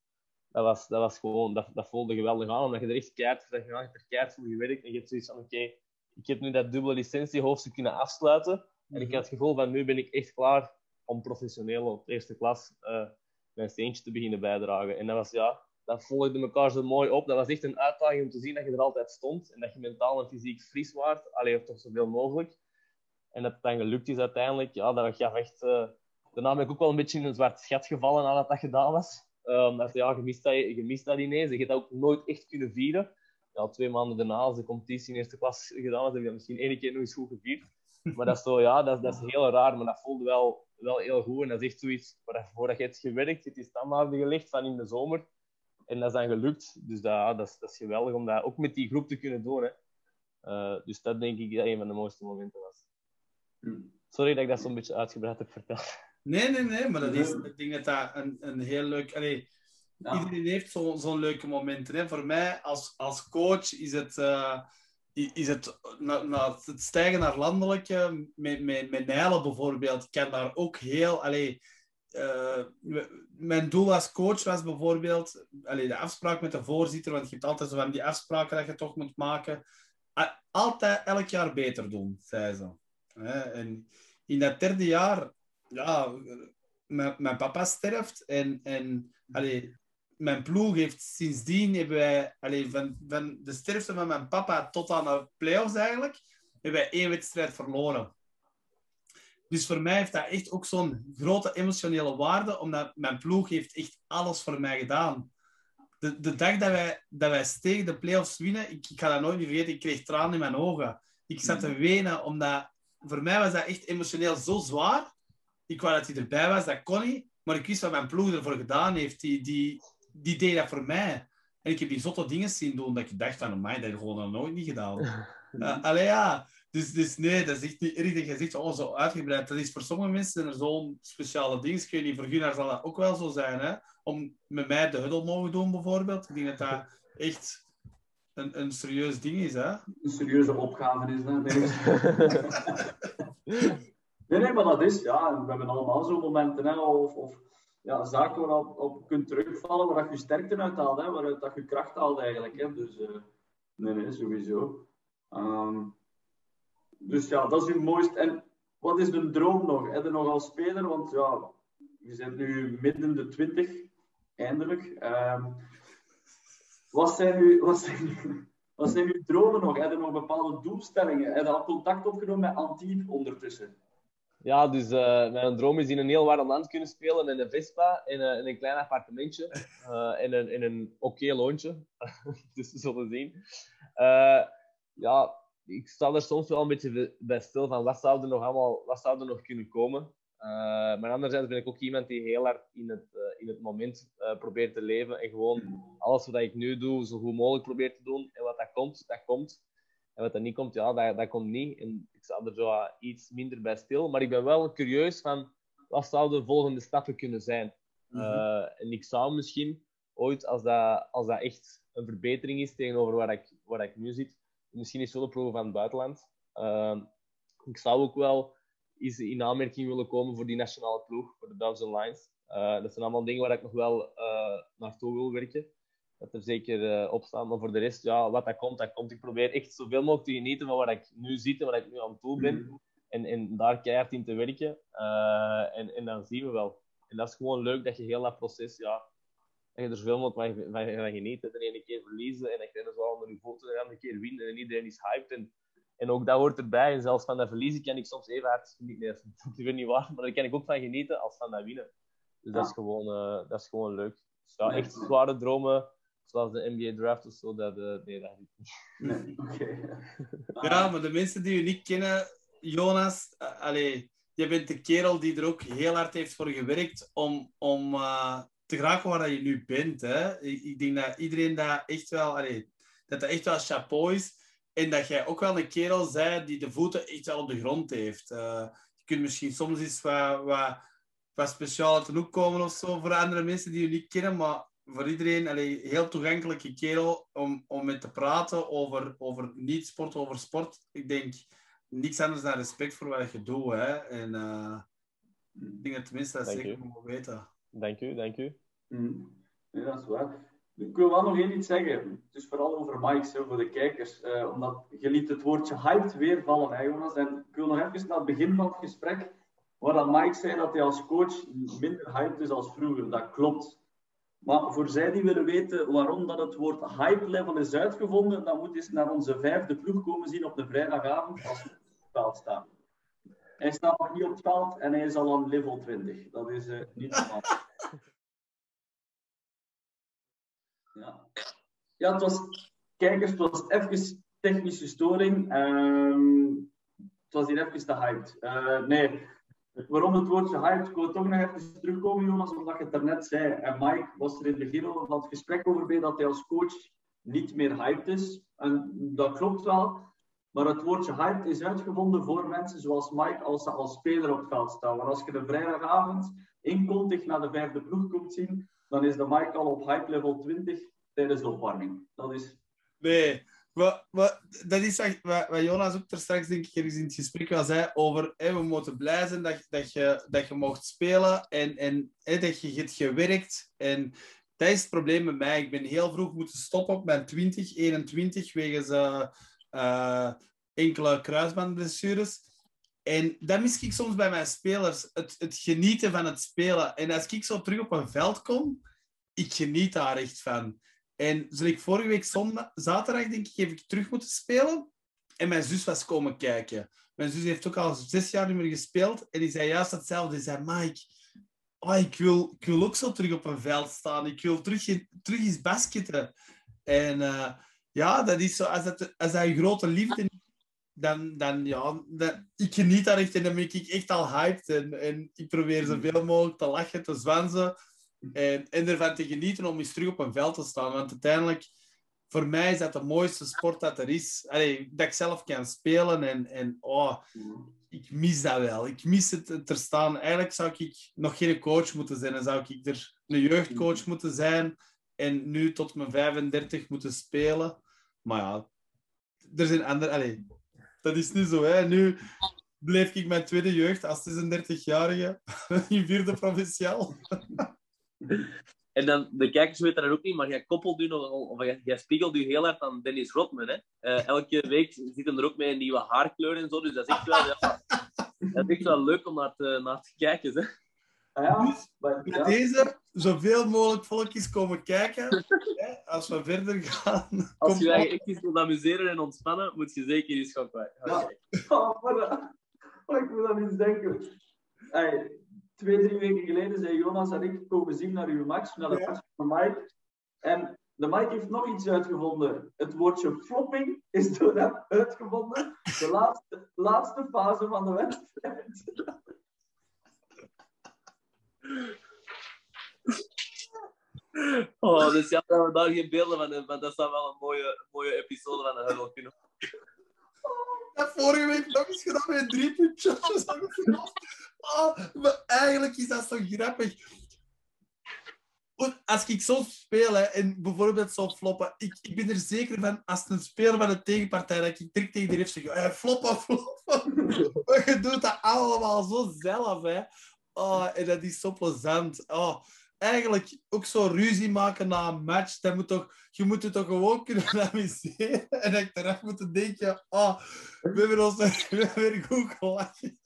dat, was, dat was gewoon, dat, dat voelde geweldig aan. Omdat je er echt keihard voor gedaan, je er voor gewerkt. En je hebt zoiets van, oké, ik heb nu dat dubbele licentiehoofdstuk kunnen afsluiten. En ik had het gevoel van, nu ben ik echt klaar om professioneel op eerste klas eh, mijn steentje te beginnen bijdragen. En dat was, ja, dat volgde elkaar zo mooi op. Dat was echt een uitdaging om te zien dat je er altijd stond en dat je mentaal en fysiek fris waart. Alleen toch zoveel mogelijk. En dat het dan gelukt is uiteindelijk, ja, dat echt... Uh, daarna ben ik ook wel een beetje in een zwart schat gevallen nadat dat gedaan was. Uh, omdat ja, je mist, dat, je mist dat ineens. Je hebt dat ook nooit echt kunnen vieren. Ja, twee maanden daarna, als de competitie in eerste klas gedaan was, heb je dat misschien één keer nog eens goed gevierd. Maar dat is zo, ja, dat, dat is heel raar, maar dat voelde wel, wel heel goed. En dat is echt zoiets waarvoor je hebt gewerkt, het is standaarden gelegd van in de zomer. En dat is dan gelukt. Dus dat, dat, is, dat is geweldig om dat ook met die groep te kunnen doen. Hè. Uh, dus dat denk ik dat een van de mooiste momenten was. Sorry dat ik dat zo'n beetje uitgebreid heb verteld. Nee, nee, nee, maar dat is, ik denk dat dat een, een heel leuk... Allee, ja. Iedereen heeft zo'n zo leuke momenten. Hè. Voor mij als, als coach is het... Uh, is het, na, na, het stijgen naar landelijke, met, met, met Nijlen bijvoorbeeld, kan daar ook heel... Allee, uh, mijn doel als coach was bijvoorbeeld allee, de afspraak met de voorzitter, want je hebt altijd zo van die afspraken dat je toch moet maken. Altijd elk jaar beter doen, zei ze. En in dat derde jaar, ja, mijn, mijn papa sterft en, en allee, mijn ploeg heeft sindsdien, hebben wij, allee, van, van de sterfte van mijn papa tot aan de play-offs eigenlijk, hebben wij één wedstrijd verloren. Dus voor mij heeft dat echt ook zo'n grote emotionele waarde, omdat mijn ploeg heeft echt alles voor mij gedaan. De, de dag dat wij, dat wij tegen de play-offs winnen, ik, ik ga dat nooit meer vergeten, ik kreeg tranen in mijn ogen. Ik zat te wenen, omdat voor mij was dat echt emotioneel zo zwaar. Ik wou dat hij erbij was, dat kon niet. Maar ik wist wat mijn ploeg ervoor gedaan heeft. Die, die, die deed dat voor mij. En ik heb die zotte dingen zien doen dat ik dacht van, mij dat heb ik gewoon nog nooit niet gedaan. uh, allee, ja. Dus, dus nee, dat is echt niet erg dat je zegt, oh, zo uitgebreid. Dat is voor sommige mensen er zo'n speciale ding. Ik weet niet, voor Gunnar zal dat ook wel zo zijn. Hè? Om met mij de huddle mogen doen, bijvoorbeeld. Ik denk dat dat echt een, een serieus ding is. Hè? Een serieuze opgave is dat. Nee. nee, nee, maar dat is, ja, we hebben allemaal zo'n momenten. Hè, of, of ja, zaken waar je op, kunt terugvallen, waar je sterkte uit haalt, hè, waaruit dat je kracht haalt eigenlijk. Hè. Dus uh, nee, nee, sowieso. Um, dus ja, dat is uw mooiste. En wat is de droom nog? Heb je nog als speler? Want ja, je bent nu midden de twintig, eindelijk. Um, wat, zijn uw, wat, zijn, wat zijn uw dromen nog? Heb je nog bepaalde doelstellingen? Heb je al contact opgenomen met Antibes ondertussen? Ja, dus uh, mijn droom is in een heel warm land kunnen spelen in een Vespa, in een, in een klein appartementje, uh, in een, in een oké loontje. dus we zullen zien. Ja, ik sta er soms wel een beetje bij stil van wat zou er nog allemaal wat zou er nog kunnen komen. Maar anderzijds ben ik ook iemand die heel hard in het, in het moment probeert te leven en gewoon alles wat ik nu doe zo goed mogelijk probeert te doen. En wat dat komt, dat komt. En wat dat niet komt, ja, dat, dat komt niet. En ik sta er zo iets minder bij stil. Maar ik ben wel curieus van wat zouden de volgende stappen kunnen zijn. Mm -hmm. en ik zou misschien ooit, als dat, als dat echt een verbetering is tegenover waar ik, waar ik nu zit, misschien eens willen proeven van het buitenland. Uh, ik zou ook wel eens in aanmerking willen komen voor die nationale ploeg, voor de Belgian Lions. Uh, dat zijn allemaal dingen waar ik nog wel uh, naartoe wil werken. Dat er zeker uh, op staan. Maar voor de rest, ja, wat dat komt, dat komt. Ik probeer echt zoveel mogelijk te genieten van waar ik nu zit en waar ik nu aan toe ben. Mm. En, en daar keihard in te werken. en, en dan zien we wel. En dat is gewoon leuk dat je heel dat proces, ja, dat je er zoveel mogelijk van, van, van geniet. De ene keer verliezen en dan krijg je zo onder je voeten, de andere keer winnen en iedereen is hyped. En, en ook dat hoort erbij. En zelfs van dat verliezen kan ik soms even hard niet Nee, dat is niet waar, maar daar kan ik ook van genieten als van dat winnen. Dus dat, is gewoon, uh, dat is gewoon leuk. Dus ja, echt zware dromen, zoals de NBA draft of zo, dat, uh, nee, dat niet. Nee, okay. Ja, maar de mensen die je niet kennen, Jonas, uh, allee, je bent de kerel die er ook heel hard heeft voor gewerkt om, om te graag waar je nu bent. Hè. Ik, ik, denk dat iedereen dat echt wel, allee, dat dat echt wel chapeau is. En dat jij ook wel een kerel zei die de voeten echt wel op de grond heeft. Uh, je kunt misschien soms iets wat, wat, wat speciaal uit de hoek komen of zo voor andere mensen die je niet kennen, maar voor iedereen een heel toegankelijke kerel om, om met te praten over, over niet sport, over sport. Ik denk niks anders dan respect voor wat je doet. Hè. En uh, ik denk dat tenminste dat zeker moet weten. Dank u, dank u. Mm. Ja, dat is waar. Ik wil wel nog één iets zeggen. Het is vooral over Mike, zo, voor de kijkers. Uh, omdat je liet het woordje hyped weer vallen, hè, Jonas. En ik wil nog even naar het begin van het gesprek, waar dan Mike zei dat hij als coach minder hyped is als vroeger. Dat klopt. Maar voor zij die willen weten waarom dat het woord hype level is uitgevonden, dan moet eens naar onze vijfde ploeg komen zien op de vrijdagavond als we op staan. Hij staat nog niet op het veld en hij is al aan level 20. Dat is uh, niet normaal. Ja. ja, het was, kijkers, het was even technische storing. Um, het was hier even te hyped. Uh, nee, waarom het woordje hyped, ik wil toch nog even terugkomen, Jonas, omdat je het daarnet zei. En Mike was er in het begin van het gesprek over bij dat hij als coach niet meer hyped is. En dat klopt wel. Maar het woordje hyped is uitgevonden voor mensen zoals Mike als ze als speler op het veld staan. Maar als je de vrijdagavond inkontig naar de vijfde ploeg komt zien, dan is de Mike al op hype level 20 tijdens de opwarming. Dat is... Nee, dat is wat, Jonas ook er straks denk ik in het gesprek al zei over we moeten blij zijn dat, dat, je, dat je mocht spelen en, en dat je hebt gewerkt. En dat is het probleem met mij. Ik ben heel vroeg moeten stoppen op mijn 20, 21 wegens uh, uh, enkele kruisbandblessures. En dat mis ik soms bij mijn spelers, het, het genieten van het spelen. En als ik zo terug op een veld kom, ik geniet daar echt van. En zoals ik vorige week zondag, zaterdag, denk ik, heb ik terug moeten spelen. En mijn zus was komen kijken. Mijn zus heeft ook al zes jaar niet meer gespeeld. En die zei juist hetzelfde. Die zei, Mike, oh, ik, wil, ik wil ook zo terug op een veld staan. Ik wil terug, terug eens basketten. En uh, ja, dat is zo. Als dat, als dat grote liefde dan, dan ja, ik geniet daar echt en dan ben ik echt al hyped. En, en ik probeer zoveel mogelijk te lachen, te zwansen. En, en ervan te genieten om eens terug op een veld te staan. Want uiteindelijk, voor mij is dat de mooiste sport dat er is. Allee, dat ik zelf kan spelen en, en oh, ik mis dat wel. Ik mis het er staan. Eigenlijk zou ik nog geen coach moeten zijn. Dan zou ik er een jeugdcoach moeten zijn en nu tot mijn 35 moeten spelen. Maar ja, er zijn andere... Allee, dat is niet zo. Hè. Nu bleef ik mijn tweede jeugd als 36-jarige in vierde provinciaal. En dan, de kijkers weten dat ook niet, maar jij koppelt u nog, of jij, jij spiegelt u heel hard aan Dennis Rodman. Hè? Uh, elke week zit hem er ook met een nieuwe haarkleur en zo, dus dat is echt wel, ja, dat is echt wel leuk om naar te, naar te kijken. Hè? Ah ja, dus met deze zoveel mogelijk volkjes komen kijken. hè, als we verder gaan. Als je je echt eens wilt amuseren en ontspannen, moet je zeker eens gaan, gaan ja. Oh, maar, oh, ik moet aan eens denken. Hey, twee, drie weken geleden zijn Jonas en ik komen zien naar uw match, naar de match van Mike. En de Mike heeft nog iets uitgevonden. Het woordje flopping is door hem uitgevonden. De laatste, laatste fase van de wedstrijd. Oh, dus ja, dat we daar geen beelden van hebben, maar dat zou wel een mooie, mooie episode van de huddle kunnen oh, vorige week nog eens gedaan met drie puntjes. Oh, maar eigenlijk is dat zo grappig. Als ik zo speel en bijvoorbeeld zo floppen, ik, ik ben er zeker van, als een speler van de tegenpartij, dat ik direct tegen die heeft zeg, hey, floppen, floppen. maar je doet dat allemaal zo zelf. Hè. Oh, en dat is zo plezant. Oh, eigenlijk ook zo ruzie maken na een match. Dat moet toch, je moet het toch gewoon kunnen amuseren. En dat ik eraf moet denken, oh, we hebben ons weer goed gelachen.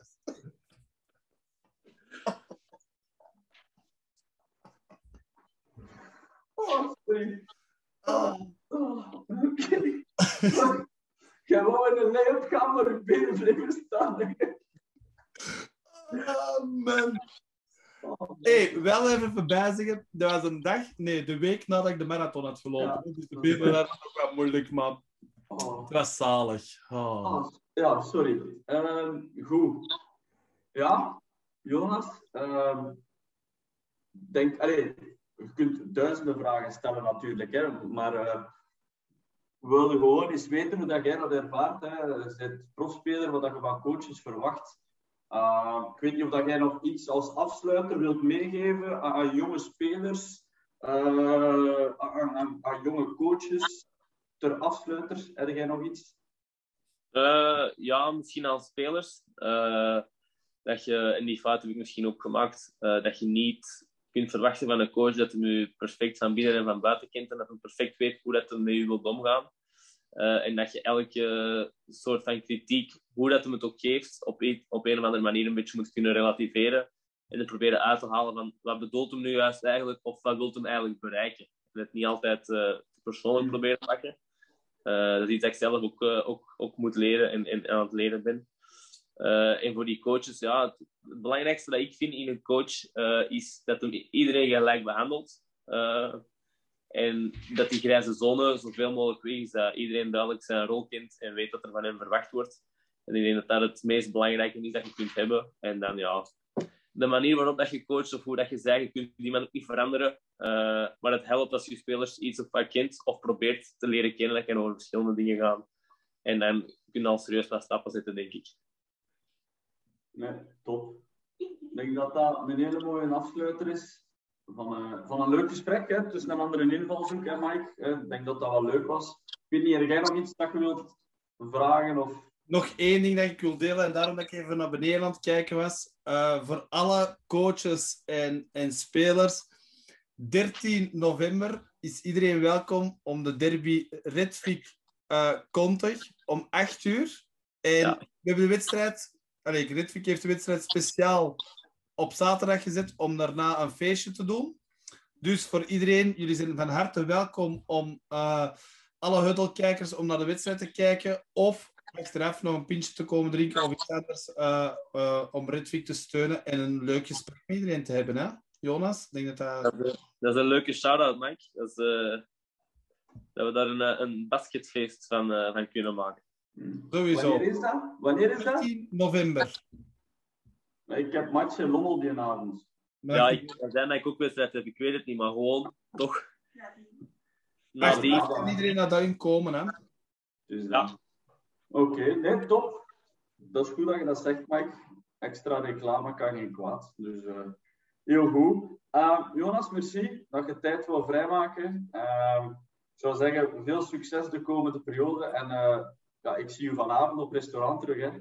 Oh. Oh. Oh, okay. Gewoon in een leefkamer binnen blijven staan. Oh, man. hey, wel even verbijzigen. Dat was een dag, nee, de week nadat ik de marathon had gelopen. Ja. Dus de benen waren nog wel moeilijk, maar oh. het was zalig. Oh. Ah, ja, sorry. Uh, goed. Ja, Jonas. Uh, denk, allez, je kunt duizenden vragen stellen natuurlijk, hè, maar uh, we willen gewoon eens weten hoe dat jij dat ervaart. Hè. Je bent profspeler, wat je van coaches verwacht. Uh, ik weet niet of dat jij nog iets als afsluiter wilt meegeven aan, jonge spelers, uh, aan, aan, jonge coaches. Ter afsluiter, heb jij nog iets? Uh, ja, misschien aan spelers. dat je, en die fout heb ik misschien ook gemaakt, dat je niet kunt verwachten van een coach dat hij nu perfect van binnen en van buiten kent en dat hij perfect weet hoe dat hij met je wil omgaan. Uh, en dat je elke soort van kritiek, hoe dat hem het ook geeft, op een, op een of andere manier een beetje moet kunnen relativeren. En het proberen uit te halen van wat bedoelt hem nu juist eigenlijk, of wat wil hem eigenlijk bereiken. En het niet altijd uh, persoonlijk proberen te pakken. Uh, dat is iets dat ik zelf ook, ook, ook moet leren en, en aan het leren ben. En voor die coaches, ja, het, belangrijkste dat ik vind in een coach is dat hem iedereen gelijk behandelt. en dat die grijze zone zoveel mogelijk weg is, dat iedereen duidelijk zijn rol kent en weet wat er van hem verwacht wordt. En ik denk dat dat het meest belangrijke is dat je kunt hebben. En dan ja, de manier waarop dat je coacht of hoe dat je zegt, je kunt die man ook niet veranderen. Maar het helpt als je spelers iets of wat kent of probeert te leren kennen. Dat kan over verschillende dingen gaan. En dan kun je al serieus wat stappen zetten, denk ik. Nee, top. Ik denk dat dat een hele mooie afsluiter is van, uh, van een leuk gesprek. Hè, tussen een andere invalshoek, hè, Mike. Ik denk dat dat wel leuk was. Ik weet niet, heb jij nog iets dat je wilt vragen? Of nog één ding dat ik wil delen, en daarom dat ik even naar beneden aan het kijken was. Uh, voor alle coaches en, en spelers. 13 november is iedereen welkom om de derby Redvik uh, Kontig om 8 uur. En ja. we hebben de wedstrijd, Redvik heeft de wedstrijd speciaal op zaterdag gezet om daarna een feestje te doen. Dus voor iedereen, jullie zijn van harte welkom om uh, alle huddelkijkers om naar de wedstrijd te kijken. Of achteraf nog een pintje te komen drinken of iets anders uh, uh, om Redvik te steunen en een leuk gesprek met iedereen te hebben. Hè? Jonas, denk dat dat... Dat is, een leuke shout-out, Mike. Dat, is, dat we daar een, een basketfeest van, van kunnen maken. Sowieso. Wanneer is dat? Wanneer is dat? 10 november. Ik heb match in Lommel die avond. Ja, ik, er zijn dat ik ook wedstrijd heb. Ik weet het niet, maar gewoon toch... Na die... Kan iedereen naar daarin komen, hè? Dus ja. Oké, okay, nee, top. Dat is goed dat je dat zegt, Mike. Extra reclame kan geen kwaad. Dus uh, heel goed. Uh, Jonas, merci dat je tijd wil vrijmaken. Uh, ik zou zeggen, veel succes de komende periode. En ja, ik zie u vanavond op restaurant terug. Hè?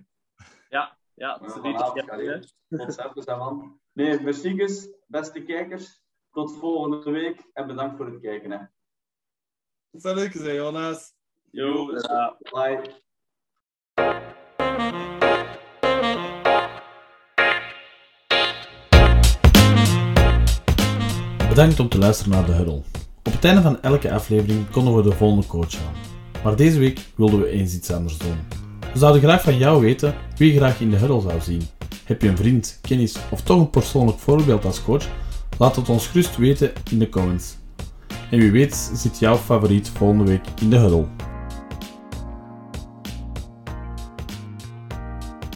Ja, ja. Uh, vanavond, ja, Concerten zijn man. Nee, merci, beste kijkers. Tot volgende week en bedankt voor het kijken. Hè. Dat zou leuk zijn, Jonas. Yo, bye. Bedankt om te luisteren naar de Huddle. Op het einde van elke aflevering konden we de volgende coach aan. Maar deze week wilden we eens iets anders doen. We zouden graag van jou weten wie je graag in de Huddle zou zien. Heb je een vriend, kennis of toch een persoonlijk voorbeeld als coach? Laat het ons gerust weten in de comments. En wie weet zit jouw favoriet volgende week in de Huddle.